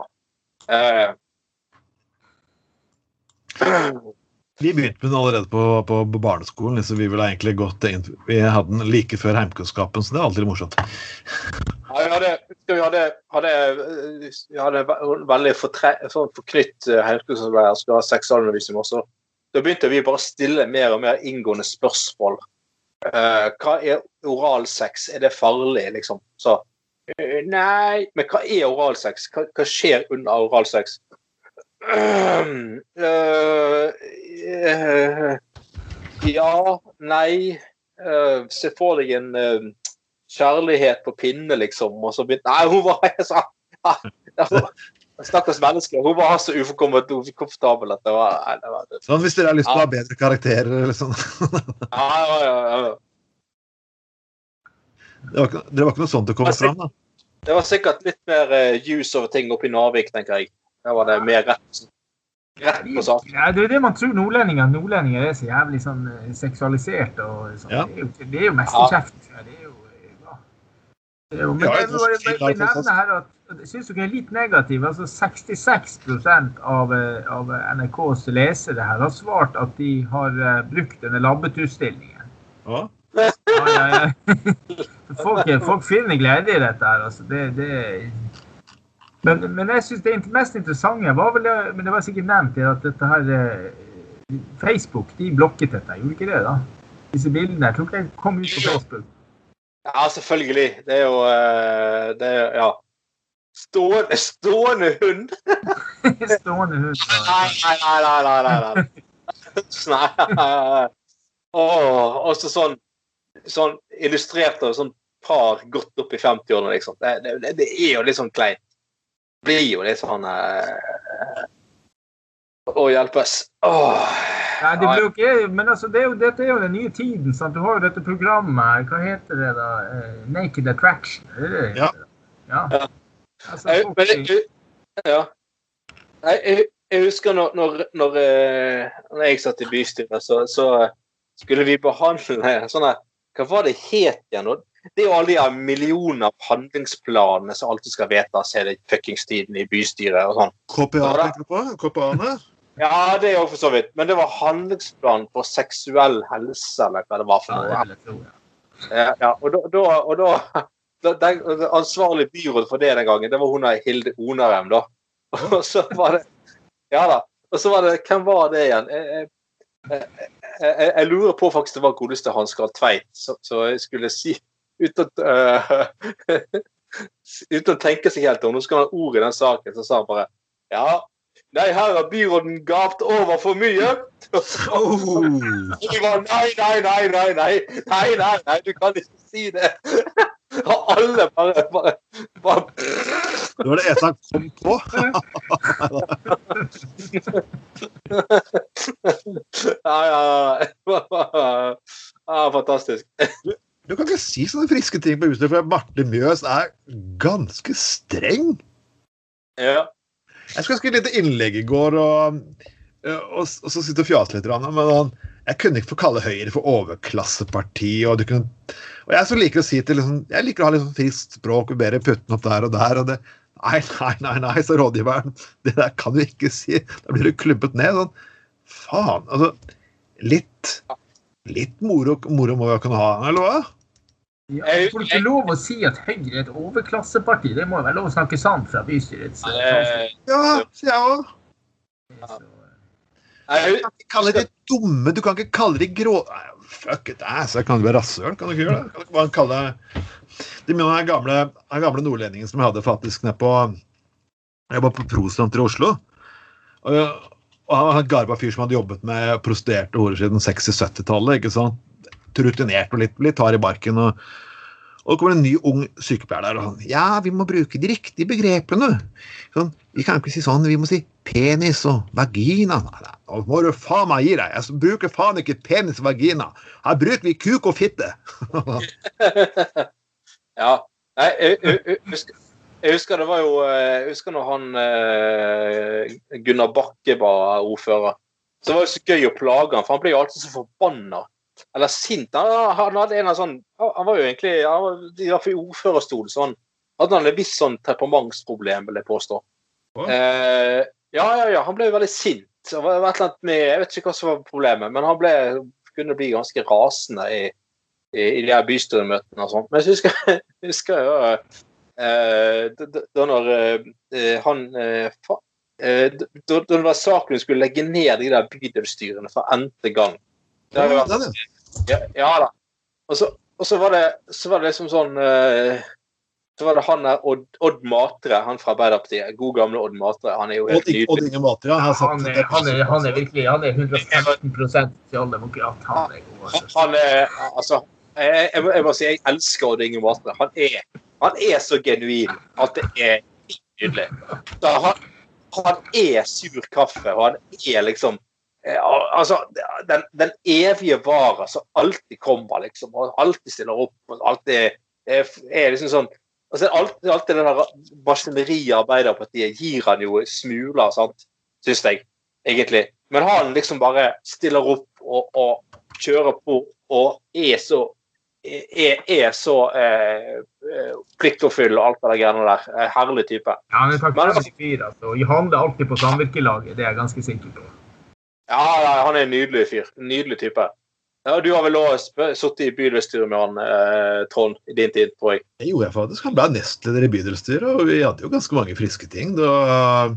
(clears throat) Eh. Vi begynte med den allerede på, på, på barneskolen. så Vi ville egentlig gått vi hadde den like før heimkunnskapen, så det er alltid morsomt. Ja, vi hadde, vi hadde, hadde, vi veldig fortre, sånn forknytt heimkunnskapslærer som skulle ha seksualundervisning også. Da begynte vi bare å stille mer og mer inngående spørsmål. Uh, hva er oralsex? Er det farlig, liksom? Så eh, Nei, men hva er oralsex? Hva, hva skjer under oralsex? Eh, eh, ja, nei eh, Se for deg en kjærlighet på pinne, liksom. Og så begynte Nei, hun var (laughs) så, Stakkars menneske. Hun var så ukomfortabel at det var, nei, det var Sånn, hvis dere har lyst til å ha bedre karakterer eller sånn. (laughs) ja, ja, ja, ja. Det var ikke, det var ikke noe sånt det kom fram, da. Det var sikkert litt mer uh, juice over ting oppe i Narvik, tenker jeg. Der var det mer rett, rett på sak. Ja, det er det man tror nordlendinger. Nordlendinger er så jævlig sånn eh, seksualisert og sånn. Ja. Det er jo, det er jo mest kjeft. Ja, det er jo, ja. Det er jo, men jeg altså. nevne her at jeg syns dere er litt negative. Altså 66% av, eh, av NRKs lesere her har svart at de har eh, brukt denne labbetussstillingen. Ja. Ja, ja, ja. (laughs) Folk, folk finner glede i dette her. Altså. Det, det, men, men jeg syns det mest interessante var vel men det var sikkert nevnt det at dette her eh, Facebook de blokket dette, gjorde ikke det? da? Disse bildene. Jeg tror ikke jeg kom ut på Facebook. Ja, selvfølgelig. Det er jo eh, det er, Ja. Stående, stående hund? (laughs) (laughs) Stående hund. Nei, nei, nei, (laughs) nei. nei, nei, nei. Åh, og så sånn, sånn illustrert av sånn par godt opp i 50-årene, liksom. Det, det, det er jo litt sånn kleint. Blir jo litt sånn eh, Å, hjelpes. Åh. Nei, det blir jo ikke, men altså, det er jo, dette er jo den nye tiden. sant? Du har jo dette programmet. Hva heter det, da? Eh, Naked Attraction? Er det det? Ja. ja. Ja. Altså, Jeg, men jeg, ja. Jeg, jeg, jeg husker når, når, når, eh, når jeg satt i bystyret, så, så skulle vi behandle sånne Hva var det het igjen? Det er jo alle de millioner av handlingsplanene som alltid skal vedtas hele fuckings tiden i bystyret og sånn. KPA, tenker du på? KPA-ene? Ja, det er jo for så vidt. Men det var handlingsplan for seksuell helse, eller hva det var for ja, noe. det jeg ja. Ja, ja, og da, da, og da, da den, Ansvarlig byråd for det den gangen, det var hun der Hilde Onarheim, da. Og så var det Ja da. Og så var det Hvem var det igjen? Jeg, jeg, jeg, jeg, jeg lurer på faktisk det var godeste Hans Karl Tveit, så, så jeg skulle si uten å uh, (laughs) Uten å tenke seg helt om. Nå skal han ha ord i den saken, så sa han bare Ja, nei, her har byråden gapt over for mye. Og så Oh. (laughs) de var nei, nei, nei, nei, nei, nei, nei, nei, du kan ikke si det. (laughs) Og alle bare, bare, bare Det var det eneste han kom på. Ja, ja, ja. ja. Fantastisk. Du kan ikke si sånne friske ting på huset, for Marte Mjøs er ganske streng. Ja. Jeg skulle skrive litt innlegg i går, og, og, og så sitte og fjase litt. Men han, jeg kunne ikke få kalle Høyre for overklasseparti. Og, du kunne, og jeg så liker å si til liksom, jeg liker å ha litt sånn friskt språk og bedre putte den opp der og der. og det, Nei, nei, nei, nei, sa rådgiveren. Det der kan du ikke si. Da blir du klubbet ned. sånn. Faen. Altså, litt Litt moro, moro må vi kunne ha, eller hva? Ja, får du ikke lov å si at Høyre er et overklasseparti? Det må jo være lov å snakke sant fra bystyrets Eh, Ja, sier jeg òg. Du kan ikke kalle de dumme, du kan ikke kalle de grå... Fuck it, ass, jeg kan være rasshøl, kan du ikke gjøre det? Kan du ikke bare kalle De minner meg om den gamle, gamle nordlendingen som jeg hadde faktisk nede på Jeg var på Prosenter i Oslo. Og, og han var en garba fyr som hadde jobbet med prostituerte horer siden 60-70-tallet. ikke sant? Rutinert og litt, litt hard i barken. og og det kommer en ny ung sykepleier der og sånn Ja, vi må bruke de riktige begrepene. Sånn, vi kan ikke si sånn, vi må si penis og vagina. Nei, må du faen meg gi deg. Jeg bruker faen ikke penis og vagina. Her bruker vi kuk og fitte. (laughs) Ja. Nei, jeg, husker, jeg husker det var jo eh, Jeg husker når han eh, Gunnar Bakke var ordfører. Så var det så gøy å plage han, for han ble jo alltid så forbanna. Eller sint. Han, han hadde en av sånn Han var jo egentlig han var, I hvert fall i ordførerstolen så han hadde han et visst sånn temperamentsproblem, vil jeg påstå. Eh, ja, ja, ja. Han ble veldig sint. Det var et eller annet med, Jeg vet ikke hva som var problemet, men han ble, kunne bli ganske rasende i, i, i de her bystyremøtene og sånn. Men jeg husker, (laughs) jeg husker jo eh, da- når eh, han eh, eh, da, da det var saken om skulle legge ned de der bydelsstyrene for n-te gang. Det har jo vært ja. ja, ja da. Og så, og så var det så var det liksom sånn eh, Så var det han der Odd, Odd Matre, han fra Arbeiderpartiet. God gamle Odd Matre. Han er jo helt Odd Odd. Inge Matre. Ja, Han er, han, er, han er virkelig han er 115 sosialdemokrat. Han er god. altså. Han er altså jeg, jeg, må- jeg må si jeg elsker Odd Inge Matre. Han er, han er så genuin at det er nydelig. Da, han, han er sur kaffe, og han er liksom Altså, den, den evige vara som alltid kommer, liksom, og alltid stiller opp, og alltid er, er liksom sånn altså, alltid, alltid det der maskineriet Arbeiderpartiet gir han jo smuler, sant, syns jeg, egentlig. Men han liksom bare stiller opp og, og kjører på og er så er, er så eh, eh, pliktoppfyll og alt det der greiene der. Eh, Herlig type. Ja, han er takknemlig fyr. altså. Han handler alltid på samvirkelaget, det er jeg ganske sikker på. Ja, han er en nydelig fyr. Nydelig type. Ja, du har vel òg sittet i bydelsstyret med han, eh, Trond, i din tid, tror jeg. Det gjorde jeg faktisk. Han ble nestleder i bydelsstyret, og vi hadde jo ganske mange friske ting. Det var,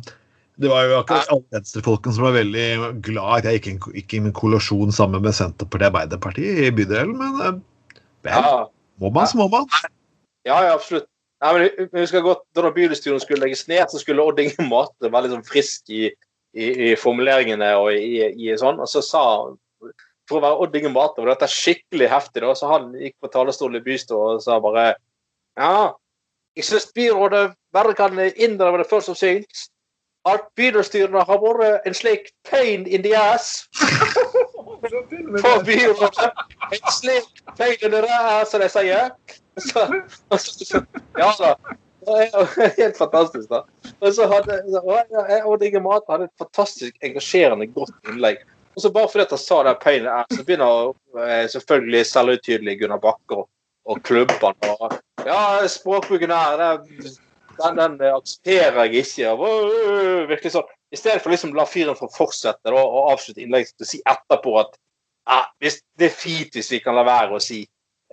det var jo akkurat alle venstrefolkene som var veldig glad at jeg gikk gikk i en kollisjon sammen med Senterpartiet og Arbeiderpartiet i bydelen, men eh, vel, Ja, må man, så må man. ja, ja absolutt. Nei, men husker jeg husker godt, Da bydelsstyret skulle legges ned, så skulle Odd Inge Matre være sånn frisk i, i, i formuleringene og i, i sånn. Og så sa For å være Odd Inge Bater, var dette skikkelig heftig, da, så han gikk på talerstolen i bystyret og sa bare Ja, jeg syns byrådet bare kan innrømme det først og syns at bydelsstyrene har vært en slik pain in the ass for byrådet. En slik pain in the ass, som de sier. Så, og så, så, ja da. (laughs) Helt fantastisk, da. Og så hadde og Odd Inge hadde et fantastisk engasjerende, godt innlegg. Og så bare fordi han sa det pain er, så begynner eh, selvfølgelig selvutydelig Gunnar Bakke og, og klubbene og Ja, språkbruken her, den, den eh, aksepterer jeg ikke. Og, øh, virkelig sånn. I stedet for liksom la fyren få fortsette da, og avslutte innlegget og si etterpå at ja, det er fint hvis vi kan la være å si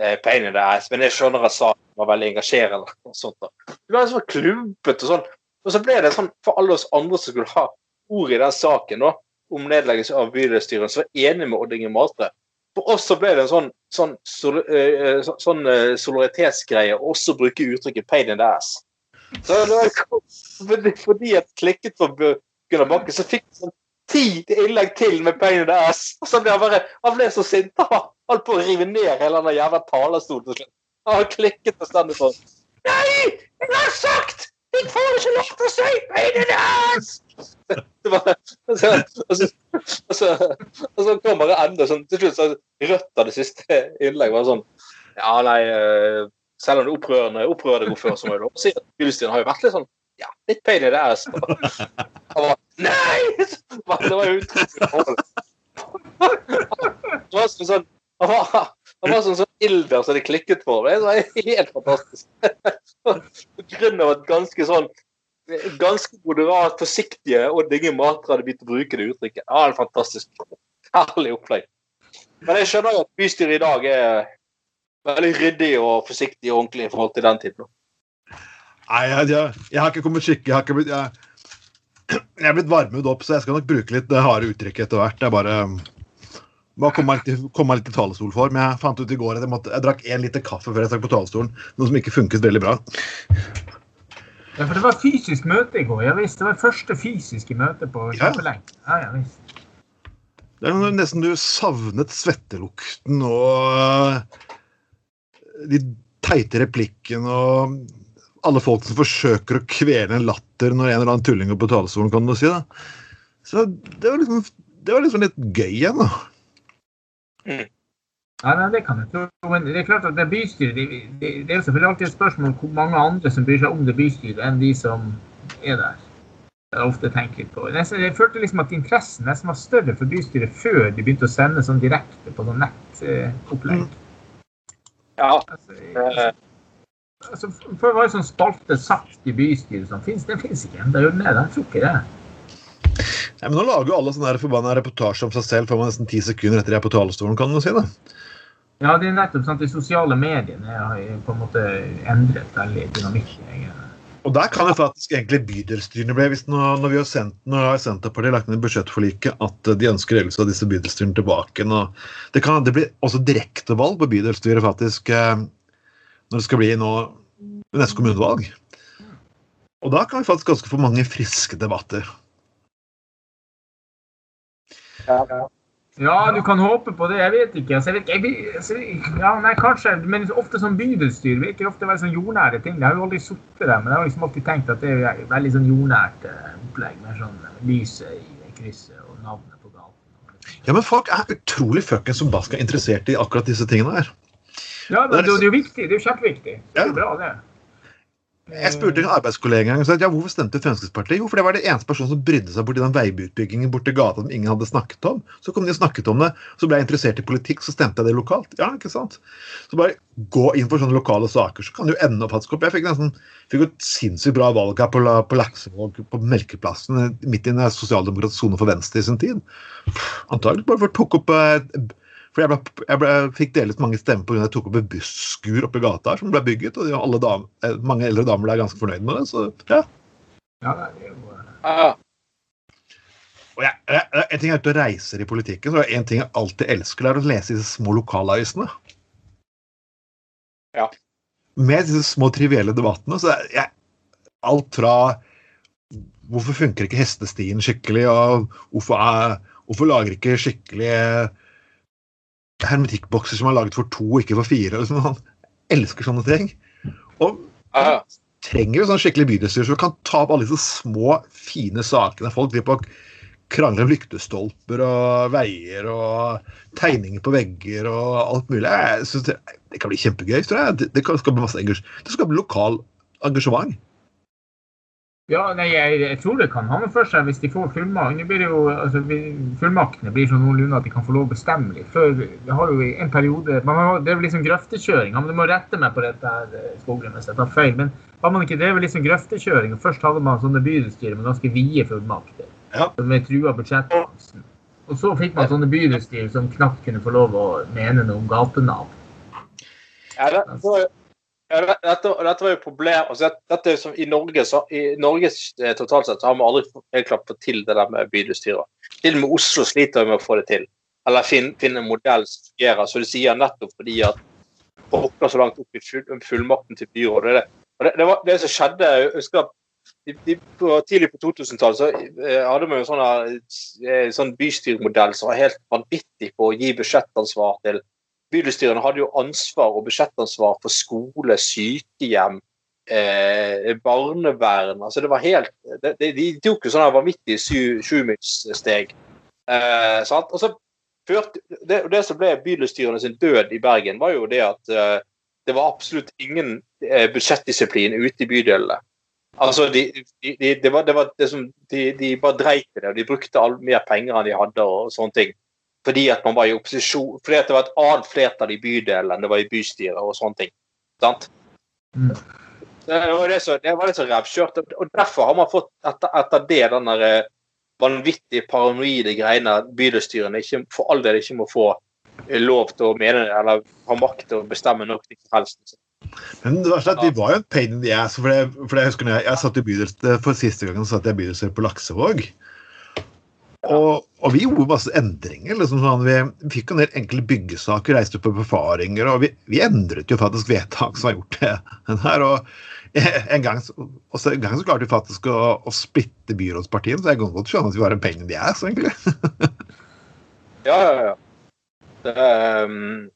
eh, pain in the ass, men jeg skjønner at saken var veldig engasjerende. og sånt da. Det var sånn klumpete og sånn. Og så ble det sånn for alle oss andre som skulle ha ord i den saken da, om nedleggelse av bydelsstyret, som var enig med Odd Inge Matre. For oss så ble det en sånn, sånn, sol, eh, så, sånn eh, solidaritetsgreie å også bruke uttrykket 'pain in the ass'. Så det var (laughs) fordi, fordi at klikket på Gunnar Bakke, så fikk han sånn ti innlegg til med 'pain in the ass'. Og så ble han bare Han ble så sint. Han holdt på å rive ned hele den jævla talerstolen til slutt. Han klikket bestandig sånn. Nei! Jeg har sagt! Jeg får ikke lov til å si 'pain hans! the! Det var, og, så, og, så, og, så, og så enda sånn Til slutt så Rødt av det siste innlegg var sånn Ja, nei eh, Selv om det opprørende opprørende går før, så må jeg lov å si at Gullstien har jo vært litt sånn Ja, litt pain i det ass. Han var Nei! Det var jo utrolig. Det var sånn han var, han var sånn sånn ilder som det klikket for. Det var helt fantastisk. På grunn av at ganske sånn ganske moderat, forsiktige og digge matere hadde begynt å bruke det uttrykket. Ja, det er fantastisk. Herlig opplegg. Men jeg skjønner jo at bystyret i dag er veldig ryddig og forsiktig og ordentlig i forhold til den tiden. Nei, jeg, jeg, jeg har ikke kommet skikkelig Jeg har blitt jeg, (clears throat) jeg er blitt varmet opp, så jeg skal nok bruke litt det harde uttrykket etter hvert. Det bare bare komme meg litt, kom meg litt i talerstol for. Men jeg fant ut i går at jeg, måtte, jeg drakk én liter kaffe før jeg stakk på talerstolen. Noe som ikke funket veldig bra. Ja, for det var fysisk møte i går. Ja visst. Det var første fysiske møte på kjempelenge. Ja, ja visst. Det er nesten du savnet svettelukten og de teite replikkene og alle folk som forsøker å kvele en latter når en eller annen tulling er på talerstolen, kan du si. da. Så det var liksom, det var liksom litt gøy igjen, da. Ja, nei, det kan jeg tro. Men det er klart at det bystyret det, det, det er selvfølgelig alltid et spørsmål hvor mange andre som bryr seg om det bystyret, enn de som er der. Det ofte tenkt litt på. Jeg følte liksom at interessen nesten var større for bystyret før de begynte å sende sånn direkte på sånn nettopplegg. Ja, Altså, altså, før var det sånn spalte satt i bystyret som finnes. Den finnes ikke ennå. Gjør den det? Jeg tror ikke det. Ja, men nå lager jo alle sånne forbanna reportasjer om seg selv får man nesten ti sekunder etter jeg er på talerstolen, kan du si. det. Ja, det er nettopp sant. de sosiale mediene har på en måte endret veldig dynamikken. Og der kan jo faktisk egentlig bydelsstyrene bli, hvis nå, når vi har sendt, når har Senterpartiet lagt ned budsjettforliket, at de ønsker ledelse av disse bydelsstyrene tilbake. Nå, det kan det blir også direktevalg på bydelsstyret faktisk eh, når det skal bli nå neste kommunevalg. Og da kan vi faktisk ganske få mange friske debatter. Ja, du kan håpe på det. Jeg vet ikke. Altså, jeg vet, jeg, altså, ja, nei, kanskje. Men ofte som bydelsstyr virker ofte være sånn jordnære ting. Jeg har jo aldri sittet der, men jeg har liksom alltid tenkt at det er veldig sånn jordnært eh, opplegg. Med sånn lyset i krysset og navnet på gaten. Ja, men folk er utrolig fuckings forbaska interessert i akkurat disse tingene her. Ja, men det, er jo viktig. Det er jo kjempeviktig. Det er jo bra, det. Jeg spurte en arbeidskollega en gang, ja, hvorfor stemte Fremskrittspartiet? Jo, for det var det eneste personen som brydde seg borti den veibyutbyggingen borti gata som ingen hadde snakket om. Så kom de og snakket om det. Så ble jeg interessert i politikk, så stemte jeg det lokalt. Ja, ikke sant? Så bare gå inn for sånne lokale saker, så kan du ende opp faktisk opp. Jeg fikk nesten fikk et sinnssykt bra valg her på, på Laksevåg, på Melkeplassen, midt i en sosialdemokratisk sone for Venstre i sin tid. Antagelig bare for å tok opp eh, for jeg, ble, jeg ble, fikk delvis mange stemmer pga. jeg tok opp et busskur oppi gata her som ble bygget. Og alle dam, eh, mange eldre damer ble ganske fornøyd med det. Så ja. Ja, det er jo eh, ja. Og jeg, jeg, en ting er ute og reiser i politikken, så er en ting jeg alltid elsker, det er å lese disse små lokalavisene. Ja. Med disse små trivielle debattene. Så er jeg, alt fra Hvorfor funker ikke hestestien skikkelig, og hvorfor, er, hvorfor lager ikke skikkelige hermetikkbokser som er laget for to, ikke for fire? Liksom, han elsker sånne ting. Og ja. trenger jo sånn skikkelig bydelsstyre som kan ta opp alle disse små, fine sakene. Folk driver på krangler om lyktestolper og veier og tegninger på vegger og alt mulig. Jeg synes det, det kan bli kjempegøy. tror jeg. Det, det kan skape masse engasj. Det skaper lokal engasjement. Ja, nei, jeg, jeg tror det kan ha noe for seg hvis de får fullmakt. Blir jo, altså, Fullmaktene blir sånn noenlunde at de kan få lov å bestemme litt. Før, vi har jo i en periode man har, Det er vel liksom grøftekjøring. Ja, men Du må rette meg på dette, eh, Skoglund, hvis jeg tar feil. Men har man ikke det er liksom grøftekjøring? og Først hadde man sånne bydelsstyrer med ganske vide fullmakter. Ja. Med trua budsjettbalansen. Og så fikk man sånne bydelsstyrer som knapt kunne få lov å mene noe om gatenavn. Ja, det, ja, dette, dette var jo problem altså, dette, er jo som I Norge så, i Norge eh, totalt sett så har vi aldri helt klart fått til det der med bydelsstyrer. Til og med Oslo sliter vi med å få det til. Eller finne finne en modell som fungerer. Så du sier nettopp fordi at rokker så langt opp i full, fullmakten til byrådet. Det, det. Det, var, det som skjedde jeg husker de, de, på, Tidlig på 2000-tallet så eh, hadde vi jo eh, sånn bystyremodell som var helt vanvittig på å gi budsjettansvar til Bydelsstyrene hadde jo ansvar og budsjettansvar for skole, sykehjem, eh, barnevern. altså det var helt, det, det, De tok jo sånne vanvittige sju- sjumilssteg. Eh, sant? Og så førte, det, det som ble bydelsstyrene sin død i Bergen, var jo det at eh, det var absolutt ingen eh, budsjettdisiplin ute i bydelene. Altså, de, de, de, det var, det var det som, de bare dreit i det, og de brukte all, mer penger enn de hadde. og sånne ting. Fordi at man var i opposisjon, fordi at det var et annet flertall i bydelen enn det var i bystyret. og sånne ting. Sant? Mm. Det var det som, det var det som revkjørte. Og derfor har man fått etter, etter det den der eh, vanvittige paranoide greiene bydelsstyrene ikke, for all del ikke må få eh, lov til å mene eller ha makt til å bestemme noe som helst. Men det var slett, at vi var jo en pain in the ass. For, det, for jeg husker når jeg, jeg satt i bydelsstyret for siste gangen så satt jeg i bydelsstyret på Laksevåg. Og, og, vi gjorde masse endringer. liksom sånn, Vi fikk en del enkle byggesaker, reiste på befaringer. Og vi, vi endret jo faktisk vedtak som har gjort det (laughs) her. Og en gang, også en gang så klarte vi faktisk å, å splitte byrådspartiene, så jeg kan godt skjønne at vi var en pain in the ass, egentlig. (laughs) ja, ja, ja. Det, um,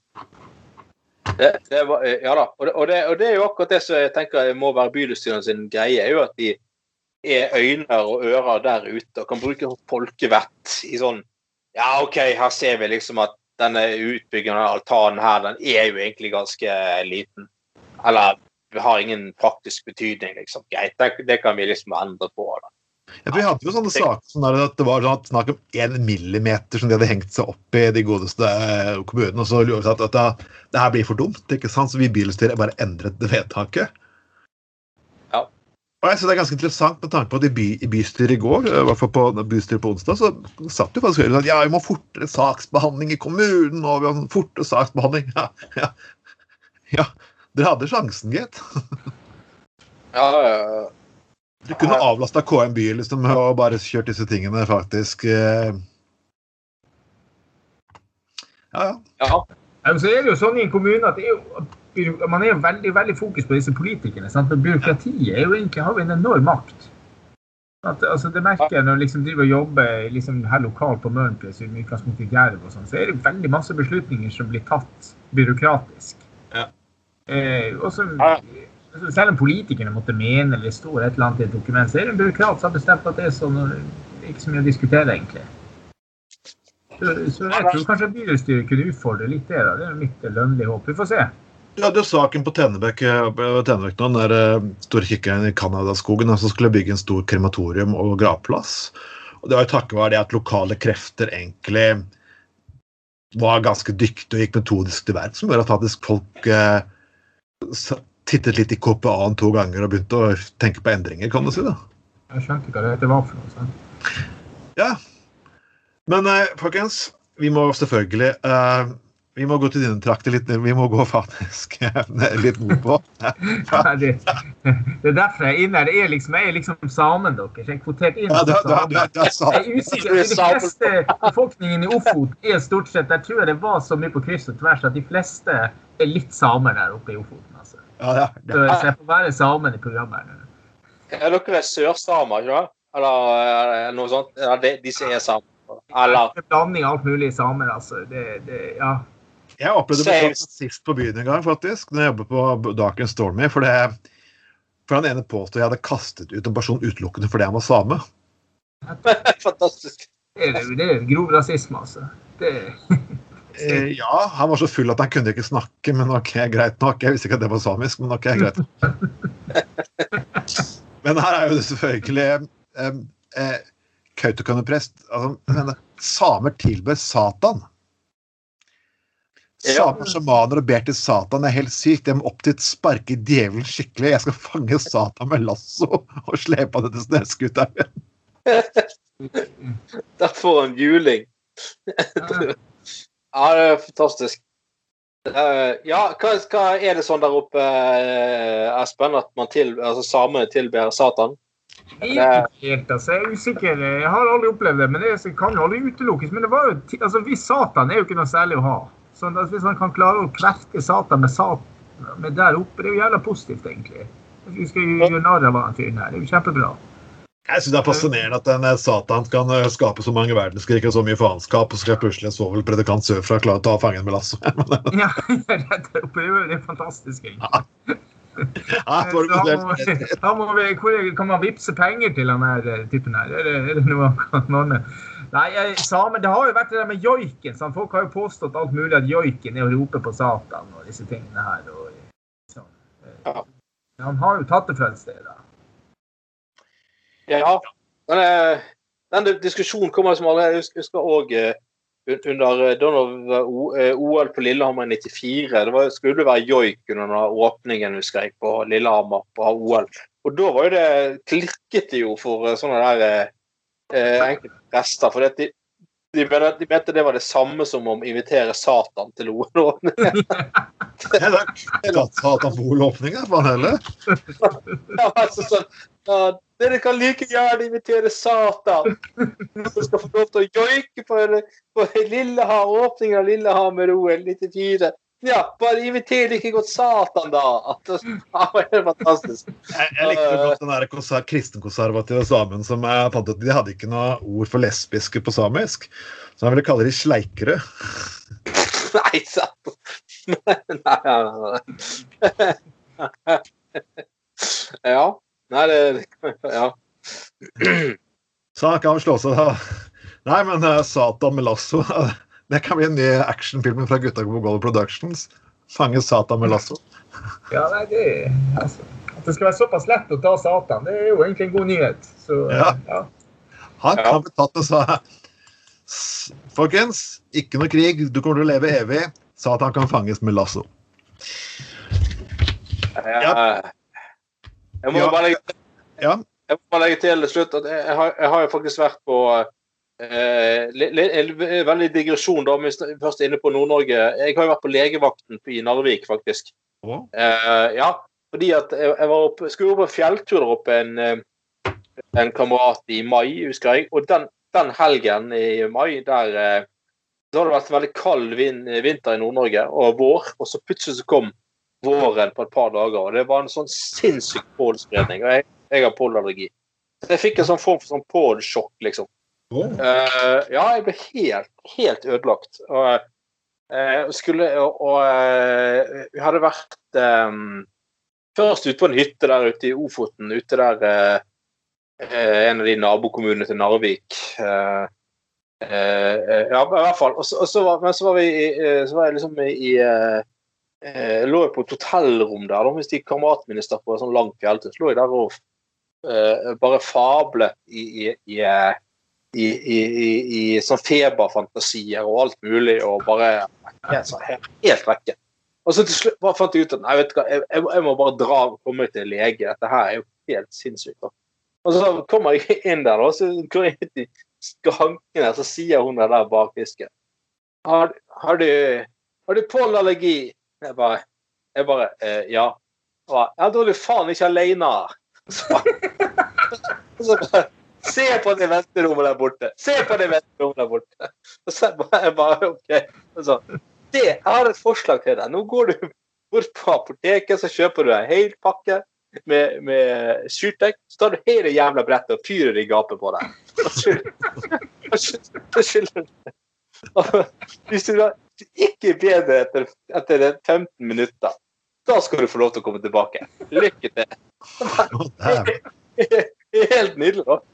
det, det var, ja da. Og det, og, det, og det, er jo akkurat det som jeg tenker må være bydelsstyrene sin greie. er jo at de er øyne og ører der ute og kan bruke folkevett i sånn Ja, OK, her ser vi liksom at denne utbyggingen av altanen her, den er jo egentlig ganske liten. Eller har ingen praktisk betydning, liksom. Greit, det, det kan vi liksom endre på. da. Ja, vi hadde jo sånne saker sånn at det var sånn snakk om én millimeter som de hadde hengt seg opp i de godeste eh, kommunene. Og så lurte vi at, at det, det her blir for dumt. ikke sant? Så vi bylstyret bare endret det vedtaket. Og jeg synes Det er ganske interessant med tanke på at i, by, i bystyret i går, i hvert fall på bystyret på onsdag, så satt jo faktisk Høyre sånn ja, vi må fortere saksbehandling i kommunen. og vi må fortere saksbehandling. Ja, ja. ja. Dere hadde sjansen, gitt. ja, ja, ja. Du kunne avlasta KM by liksom, og bare kjørt disse tingene, faktisk. eh. Ja, ja. ja. Men Så er det jo sånn i en kommune at det er jo, man er jo veldig veldig fokus på disse politikerne. Sant? Men byråkratiet er jo egentlig, har jo en enorm makt. At, altså, det merker jeg når jeg liksom driver og jobber liksom, her lokalt på Mørenpris, i utgangspunktet i Jerv, og sånn, så er det veldig masse beslutninger som blir tatt byråkratisk. Ja. Eh, og så, Ja. altså, selv om politikerne måtte mene eller stå et eller annet i et dokument, så er det en byråkrat som har bestemt at det er sånn. og ikke så mye å diskutere, egentlig. Så, så jeg tror kanskje bystyret kunne utfordre litt det. da. Det er mitt lønnlige håp. Vi får se. Du hadde jo saken på Tennebekk eh, på Tennebekk nå, den der eh, store kikkeren i Canadaskogen som skulle bygge en stor krematorium og gravplass. Og Det var jo takket være det at lokale krefter egentlig var ganske dyktige og gikk metodisk til verks, som gjør at faktisk folk eh, tittet litt i KPA-en to ganger og begynte å tenke på endringer, kan du si. da. Jeg skjønte hva det var for noe. sant? Ja. Men eh, folkens, vi må selvfølgelig eh, Vi må gå til dine trakter litt. Vi må gå faktisk (laughs) litt nordpå. (laughs) Ja, det, det er derfor jeg er inne her. Det er liksom, jeg er liksom samen deres. Jeg er kvotert inn Ja, som du, du, du, du er sa- Jeg er usikker. De fleste befolkningen i Ofot er stort sett Jeg tror det var så mye på kryss og tvers at de fleste er litt samer der oppe i Ofoten. altså. Ja, ja, Så ja. så jeg får være samen i programmet. her. Er dere sørsamer, ikke sant? Eller noe sånt? Ja, de, de som er samer? Eller blanding av alt mulig samer, altså. Det, det, ja. Jeg opplevde det sist på byen en gang, faktisk. Når jeg jobbet på Dark and Stormy. For, det, for han ene påstod jeg hadde kastet ut en person utelukkende fordi han var same. (laughs) Fantastisk. Det er, det er grov rasisme, altså. Det, (laughs) Eh, ja, han var så full at han kunne ikke snakke, men ok, greit nok. Jeg visste ikke at det var samisk, men ok, greit. (laughs) Men her er jo det selvfølgelig eh, eh, Kautokeino-prest. Altså, samer tilber Satan. Ja. Samer, sjamaner og ber til Satan er helt sykt. Jeg må opp dit sparke djevelen skikkelig. Jeg skal fange Satan med lasso og slepe han etter snøskuteren. (laughs) Der får han juling. (laughs) Ja, det er fantastisk. Eh, ja, hva, hva er det sånn der oppe, eh, Espen, at man til, altså samene tilber Satan? Jeg ikke helt, altså. Jeg er usikker. Jeg har aldri opplevd det, men det kan jo aldri utelukkes. Men det var jo, altså, hvis Satan er jo ikke noe særlig å ha. Så altså, hvis han kan klare å kverke Satan med, sat, med der oppe, det er jo jævla positivt, egentlig. Vi skal jo gjøre narr av han fyren her. Det er jo kjempebra. Jeg synes Det er fascinerende at en eh, Satan kan eh, skape så mange verdenskrig og så mye faenskap, og så skal plutselig en svovelpredikant sørfra klare å ta fangen med lasso. (laughs) Ja. Det er jo det fantastisk, egentlig. Ja, det var må, da må, vi- kan man vippse penger til han her eh, typen her? Er det, er det noe han kan ordne? Nei, jeg, samer, Det har jo vært det der med joiken. Sant? Folk har jo påstått alt mulig at joiken er å rope på Satan og disse tingene her. Og, sånn. Ja. Han har jo tatt det fra et sted. da. Ja. Men, eh, den diskusjonen kommer som alle jeg husker òg under eh, O- eh, OL på Lillehammer i 94. Det var, skulle være joik under åpningen husker jeg, på Lillehammer på OL. Og da var jo det klikket det jo for sånne der eh, enkelte prester. For de, de, de mente det var det samme som å invitere Satan til OL-åpningen. (laughs) Satan på OL-åpningen, for han heller. Ja, altså sånn, ja, dere kan like gjerne invitere Satan. Dere skal få lov til å joike på, på Lillehammer, åpningen av Lillehammer-OL 94. Ja, bare inviter like godt Satan, da. At det (laughs) var helt fantastisk. Jeg, jeg likte godt den der konser- kristenkonservative samen som jeg fant ut De hadde ikke noe ord for lesbiske på samisk, så jeg ville kalle de sleikere. (laughs) Nei, sant? (laughs) Nei, nei, nei, nei. Ja. Nei, det Ja. Sak avslås, da. Nei, men eh, Satan med lasso Det kan bli en ny actionfilmen fra gutta på Gold Productions. Fange Satan med lasso. Ja, nei, det, altså, At det skal være såpass lett å ta Satan, det er jo egentlig en god nyhet. Så, Ja. ja. Han kan bli tatt og sa "S- Folkens, ikke noe krig. Du kommer til å leve evig. Satan kan fanges med lasso. Ja. jeg må Ja. bare legge til til slutt at jeg har, jeg har jo faktisk vært på eh, veldig digresjon, da, hvis vi først er inne på Nord-Norge. Jeg har jo vært på legevakten i Narvik, faktisk. Eh, ja, fordi at jeg, jeg var oppe, skulle på fjelltur der oppe en, eh, en kamerat i mai, husker jeg. Og den, den helgen i mai, der eh, da hadde det vært veldig kald vin, vinter i Nord-Norge, og vår. Og så plutselig så kom våren på et par dager, og det var en sånn sinnssyk pollenspredning. Og jeg, jeg har pollenallergi. Så jeg fikk en sånn form for sånn pollensjokk, liksom. Eh, ja, jeg ble helt, helt ødelagt. Og, uh, skulle, og, eh, vi hadde vært um, først ute på en hytte der ute i Ofoten, ute der en av de nabokommunene til Narvik. Ja, i hvert fall. Og så, og så var, men så var vi så var jeg liksom i eh, lå jeg på et hotellrom der, da, hvis de kameratene stakk på en sånn lang fjelltur. Så lå jeg der og bare fablet i, i, i i, i, i, sånn feberfantasier og alt mulig, og bare helt, sånn, helt, helt vekke. Og så til slutt bare fant jeg ut at nei, vet du hva, jeg, jeg, må bare dra og komme til lege. Dette her er jo helt sinnssykt. Da. Og så kommer jeg inn der, og så går jeg ut i skranken og så sier hun der bak disken har, har du, har du pollenallergi? Jeg bare, jeg bare eh, ja. Jeg bare, ja, da er du faen ikke alene. Så, (laughs) så bare Se på det venterommet der borte! Se på det venterommet der borte! (laughs) Og så jeg bare OK. Så, det, jeg har et forslag til deg. Nå går du bort på apoteket, så kjøper du en hel pakke med, med syrtek. Så tar du hele jævla brettet og fyrer i gapet på deg. (laughs) Og skyller- Hvis du da ikke bedre etter, etter 15 minutter, da skal du få lov til å komme tilbake. Lykke til. (laughs) Helt nydelig, da. (laughs)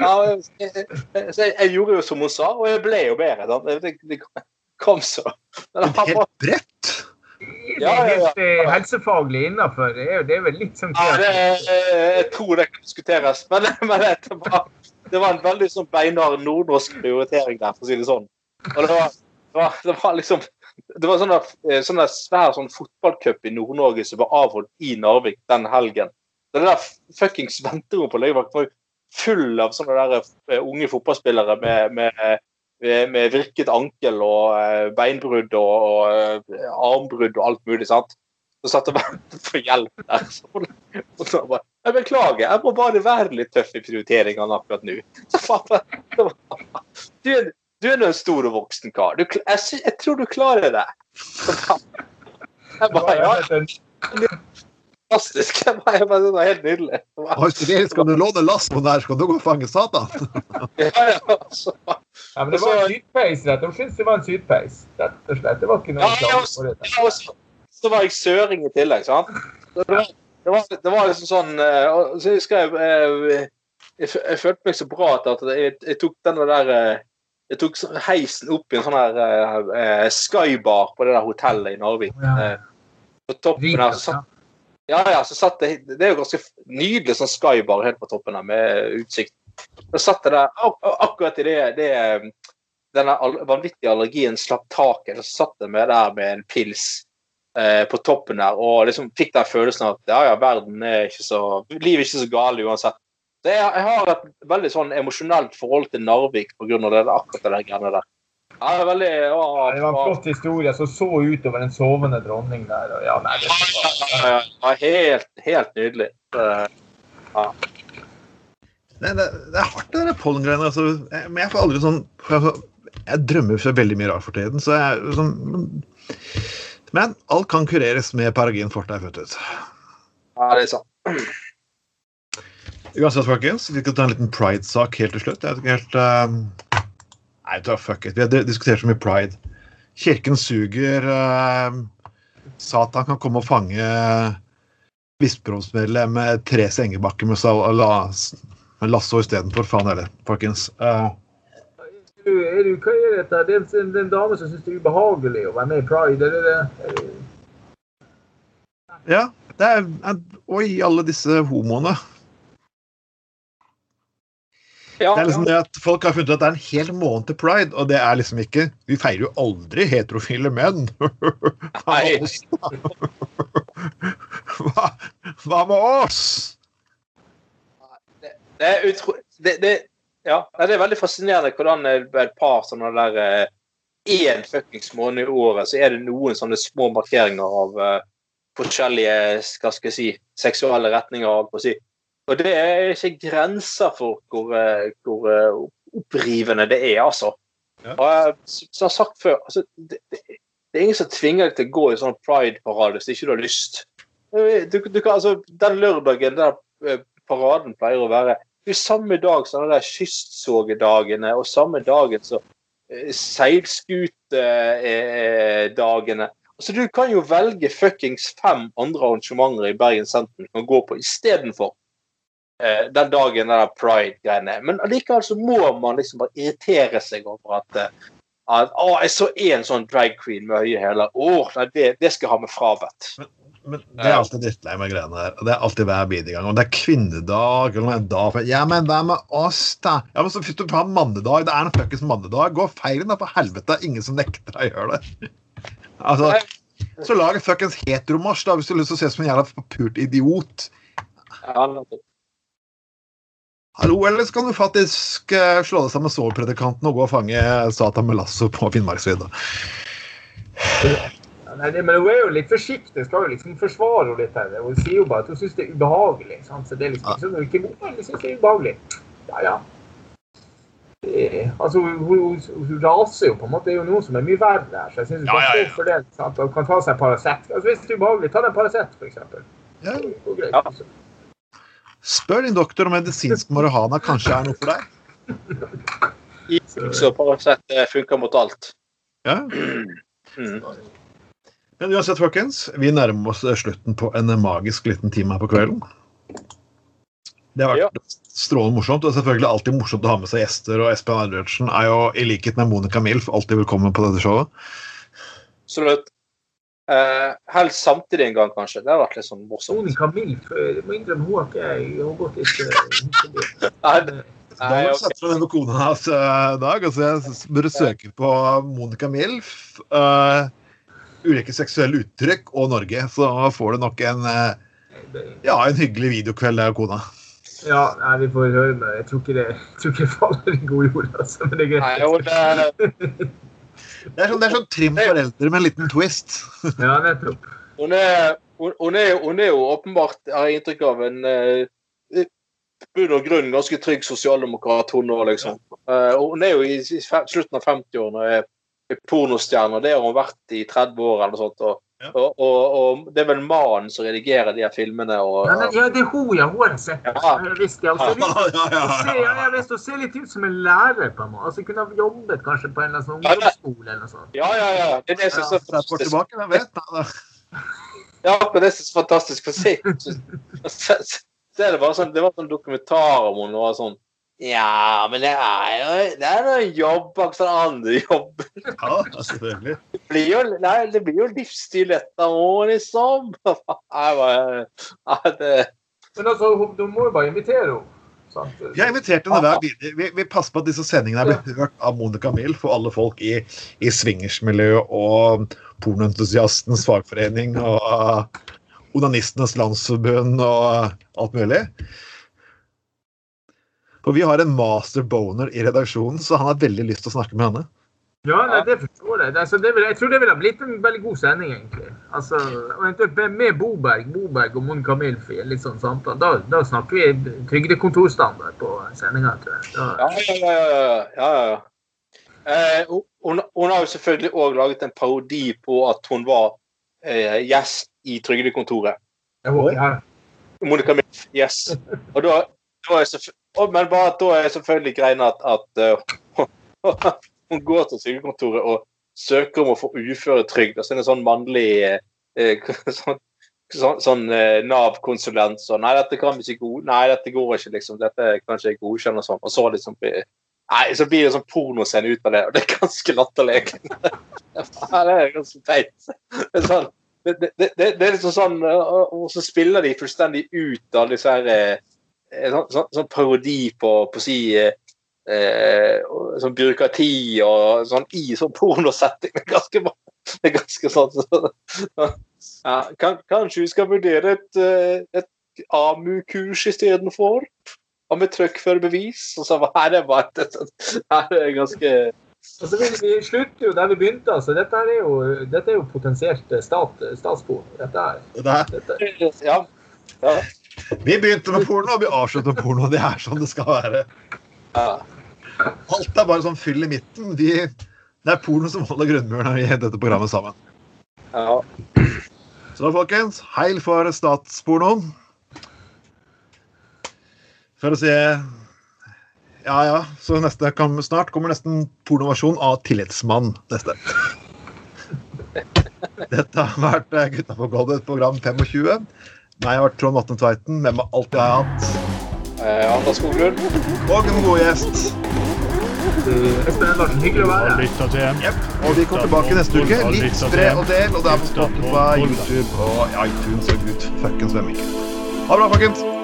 Ja, jeg, jeg, jeg, jeg gjorde jo som hun sa, og jeg ble jo bedre. Da. Det, det kom så. Men helt bredt? Det Ja, ja, ja. helt eh, helsefaglig innafor. Det, er det er vel litt sånn Ja, det, jeg tror det kan diskuteres, men, men det, var, det var en veldig sånn beinhard nordnorsk prioritering der, for å si det sånn. Og det var, det var, det var liksom det var sånn eh, sånn svær sånn fotballcup i Nord-Norge som var avholdt i Narvik den helgen. Det der fuckings venterommet på legevakten var jo full av sånne der eh, unge fotballspillere med, med, med, virket ankel og eh, beinbrudd og, og eh, armbrudd og alt mulig. sant? Så satt og ventet på hjelp der. Så, og så bare, jeg beklager, jeg må bare være litt tøff i prioriteringene akkurat nå. (laughs) Så det du, du er nå en stor og voksen kar. Du, jeg, jeg tror du klarer det. Så. (laughs) Jeg bare, ja, fantastisk. (laughs) Jeg bare, bare, det var helt nydelig. Det var- Siri, skal du låne lassoen der? Skal du gå og fange Satan? (laughs) Ja, ja, så, Ja, men det var en sydpeis, rett. og slett. det var en sydpeis, rett og slett. Det var ikke noe Ja, ja, det. ja, og så, så var jeg søring i tillegg, sant. Det var, det var, det var liksom sånn eh, og Så husker jeg jeg, jeg, fø- jeg følte meg så bra at jeg, jeg tok den der eh, Jeg tok sånn heisen opp i en sånn her eh, eh, skybar på det der hotellet i Narvik. Ja. Eh, på toppen der, Så satt, ja, ja, så satt jeg, Det er jo ganske nydelig sånn skybar helt på toppen her med utsikt. Så satt jeg der ak ak- akkurat i det, det denne vanvittige allergien slapp taket. Så satt jeg med der med en pils eh, på toppen der og liksom fikk den følelsen at ja, ja, verden er ikke så Livet er ikke så galt uansett. Så jeg, jeg har et veldig sånn emosjonelt forhold til Narvik pga. akkurat det der greiene der. Ja, det er veldig å, Det var en flott historie som så utover en sovende dronning der. Og ja, nei, det var, ja, ja, helt, helt nydelig. Det- Nei, det, det er hardt, det der pollengreiene. Altså, men jeg får aldri sånn Jeg drømmer så veldig mye rart for tiden, så jeg sånn Men alt kan kureres med Paragin forte, født ut. Ja, det er sant. Uansett, folkens, vi skal ta en liten pride-sak helt til slutt. Jeg vet ikke helt eh, Nei, da fuck it. Vi har di- diskutert så mye pride. Kirken suger. eh, Satan kan komme og fange bispekrådsmedlem Therese Engebakke med, med lasso istedenfor. Faen heller, folkens. Eh, er du, er du, hva er dette? Det er en, en dame som syns det er ubehagelig å være med i Pride. Er det det? Er det? ja, det er, er Oi, alle disse homoene. Ja, Det er liksom det at Folk har funnet ut at det er en hel måned til pride, og det er liksom ikke Vi feirer jo aldri heterofile menn. (laughs) Nei. Hva, hva med oss? Det er utro... Det, det, ja, det er veldig fascinerende hvordan et par sånne der eh, Én fuckings måned i året, så er det noen sånne små markeringer av uh, forskjellige skal jeg si, seksuelle retninger. holdt på å si. Og det er ikke grenser for hvor, eh, hvor eh, opprivende det er, altså. Ja. Og som sagt før, altså, det, det, det er ingen som tvinger deg til å gå i sånn pride-parade hvis ikke du har lyst. Du, du kan, altså, den lørdagen der eh, paraden pleier å være det er samme dag som de kystsågedagene, og samme dagen som seilskutedagene. Altså, du kan jo velge fuckings fem andre arrangementer i Bergen sentrum du kan gå på istedenfor eh, den dagen den pride-greiene. Men allikevel så må man liksom bare irritere seg over at, eh, at å, jeg så en sånn drag queen med høye hæler. Oh, det, det skal jeg ha med fravett. Men det er alltid drittlei med greiene der. Det er alltid hver bidige gang. Om det er kvinnedag eller en dag Ja, men hva med oss, da? Ja, men så Hvis du har mannedag, det er en fuckings mannedag, gå feil feir da, for helvete. Ingen som nekter deg å gjøre det. (laughs) Altså, Så lag en fuckings heteromarsj, da, hvis du har lyst til å se ut som en jævla forpult idiot. Ja. Hallo, eller så kan du faktisk eh, slå deg sammen med sovepredikanten og gå og fange Satan med lasso på Finnmarksvidda. Nei, det, men hun er jo litt forsiktig. Skal jo liksom forsvare henne litt her. Hun sier jo bare at hun syns det er ubehagelig. Sant? Så det er liksom ikke sånn hun ikke hun syns det er ubehagelig. Ja, ja. Det, altså, hun, hun, hun raser jo på en måte. Det er jo noen som er mye verre her. Så jeg syns hun Ja, ja, ja. for det. Sant? Og kan ta seg Paracet. Altså, hvis det er ubehagelig, ta deg Paracet, f.eks. Ja. Ja. Spør din doktor om medisinsk marihuana kanskje er noe for deg. Så Paracet eh, funker mot alt. Ja. (clears throat) Mm. Men uansett, folkens, vi nærmer oss slutten på en magisk liten time her på kvelden. Det har vært strålende morsomt. og selvfølgelig alltid morsomt å ha med seg gjester. Og Espen Arnbjørnsen er jo, i likhet med Monica Milf, alltid velkommen på dette showet. Absolutt. Eh, helst samtidig en gang, kanskje. Det har vært litt sånn morsomt. Monica Milf, jeg må innrømme, hun har ikke jeg har gått litt eh, (laughs) Nei, Da Nei, må du ok. sette deg ned med kona hans i dag. altså Jeg burde søke på Monica Milf, uh, ulike seksuelle uttrykk og Norge. Så får du nok en, eh, ja, en hyggelig videokveld av kona. Ja, nei, vi får høre med Jeg tror ikke det, jeg tror ikke det faller i god jord, altså. Men det er Nei, greit. Nei, jo, Det (laughs) er sånn, det er sånn trim foreldre med en liten twist. (laughs) Ja, nettopp. hun, er, hun, hun, er, hun er jo åpenbart, har jeg inntrykk av, en i bunn og grunn ganske trygg sosialdemokrat, hun òg, liksom. Eh, og hun er jo i, i slutten av 50-årene og er, er pornostjerne, og det har hun vært i 30 år eller noe sånt. Og, Ja. og, og, og det er vel mannen som redigerer de her filmene. Og, Ja, nei, ja, det er hun, ja. Hun har jeg sett. Ja. Jeg visste, altså, (laughs) Ja, ja, ja, ser, ja, ja, jeg visste, ser litt ut som en lærer, på en måte. Altså, kunne ha jobbet kanskje på en eller annen sånn Ja, ja. ungdomsskole eller noe sånt. ja, ja, ja. Det er det som er så er det fantastisk. tilbake, hvem vet? Da. Ja, det er så fantastisk. For se, (laughs) er det bare sånn, det var sånn dokumentar om henne og sånn Ja, men det er jo det er jo en jobb bak den andre jobber. Ja, selvfølgelig. Det blir jo, nei, det blir jo livsstil dette òg, liksom. (laughs) Jeg bare, ja, det, Men altså, du må jo bare invitere henne. Vi har invitert henne hver videre. Vi, vi passer på at disse sendingene blir hørt av Monica Mill for alle folk i, i swingersmiljøet og pornoentusiastens fagforening og uh, onanistenes landsforbund og alt mulig. For vi har en master boner i redaksjonen, så han har veldig lyst til å snakke med henne. Ja, nei, det forstår jeg. Altså, det vil, jeg tror det ville ha blitt en veldig god sending, egentlig. Altså, og med- med Boberg, Boberg og Monica Milf i en litt sånn samtale. Da, da snakker vi trygdekontorstandard på sendinga, tror jeg. Da, ja, ja, ja. ja, ja, ja, ja. Eh, hun- hun, har jo selvfølgelig òg laget en parodi på at hun var eh, gjest i Trygdekontoret. jeg håper, ja. Monica Milf, yes. (laughs) Og da, da er og, men bare at da er selvfølgelig greiene at, at uh, (laughs) hun går til sykekontoret og søker om å få uføretrygd. Og så det en sånn mannlig uh, (laughs) sånn, sånn, sånn uh, Nav-konsulent sånn Nei, dette kan vi ikke. Nei, dette går ikke, liksom. Dette kan ikke jeg godkjenne og sånn. Og så liksom Nei, så blir det sånn pornoscene ut av det, og det er ganske latterlig. (laughs) det er ganske teit. Det er sånn det, det, det, det er liksom sånn Og så spiller de fullstendig ut av disse her Sånn, sånn, sånn parodi på, på si eh, eh, sånn byråkrati og sånn i sånn pornosetting. Det er ganske, det er ganske sånn så, ja, kan, Kanskje vi skal vurdere et, eh, et AMU-kurs istedenfor? Og med trøkkførerbevis? Og så her det bare et, et, et, det er ganske Altså, vi, vi slutter jo der vi begynte. altså. Dette er jo, dette er jo potensielt eh, stat, statsbo. Dette er, er, dette, Ja. ja, vi begynte med porno, og vi avslutter med porno. Det er sånn det skal være. Alt er bare sånn fyll i midten. Vi, det er porno som holder grunnmuren i dette programmet sammen. ja. Så da, folkens, heil for statspornoen. For å si Ja, ja. Så neste kom, snart kommer nesten pornoversjon av Tillitsmann. Neste. (laughs) Dette har vært eh, Gutta på golvet, program 25. Meg har vært Trond Atne Tveiten. Med meg alltid har jeg hatt. Eh, Anders Skoglund. Og en god gjest. eh, Espen Larsen, hyggelig å være her. Lytta til en. Yep. Og vi kommer tilbake neste uke. Litt spre og del. Og det er på Spotify, YouTube og iTunes og gud fuckings hvem ikke. Ha det bra, folkens.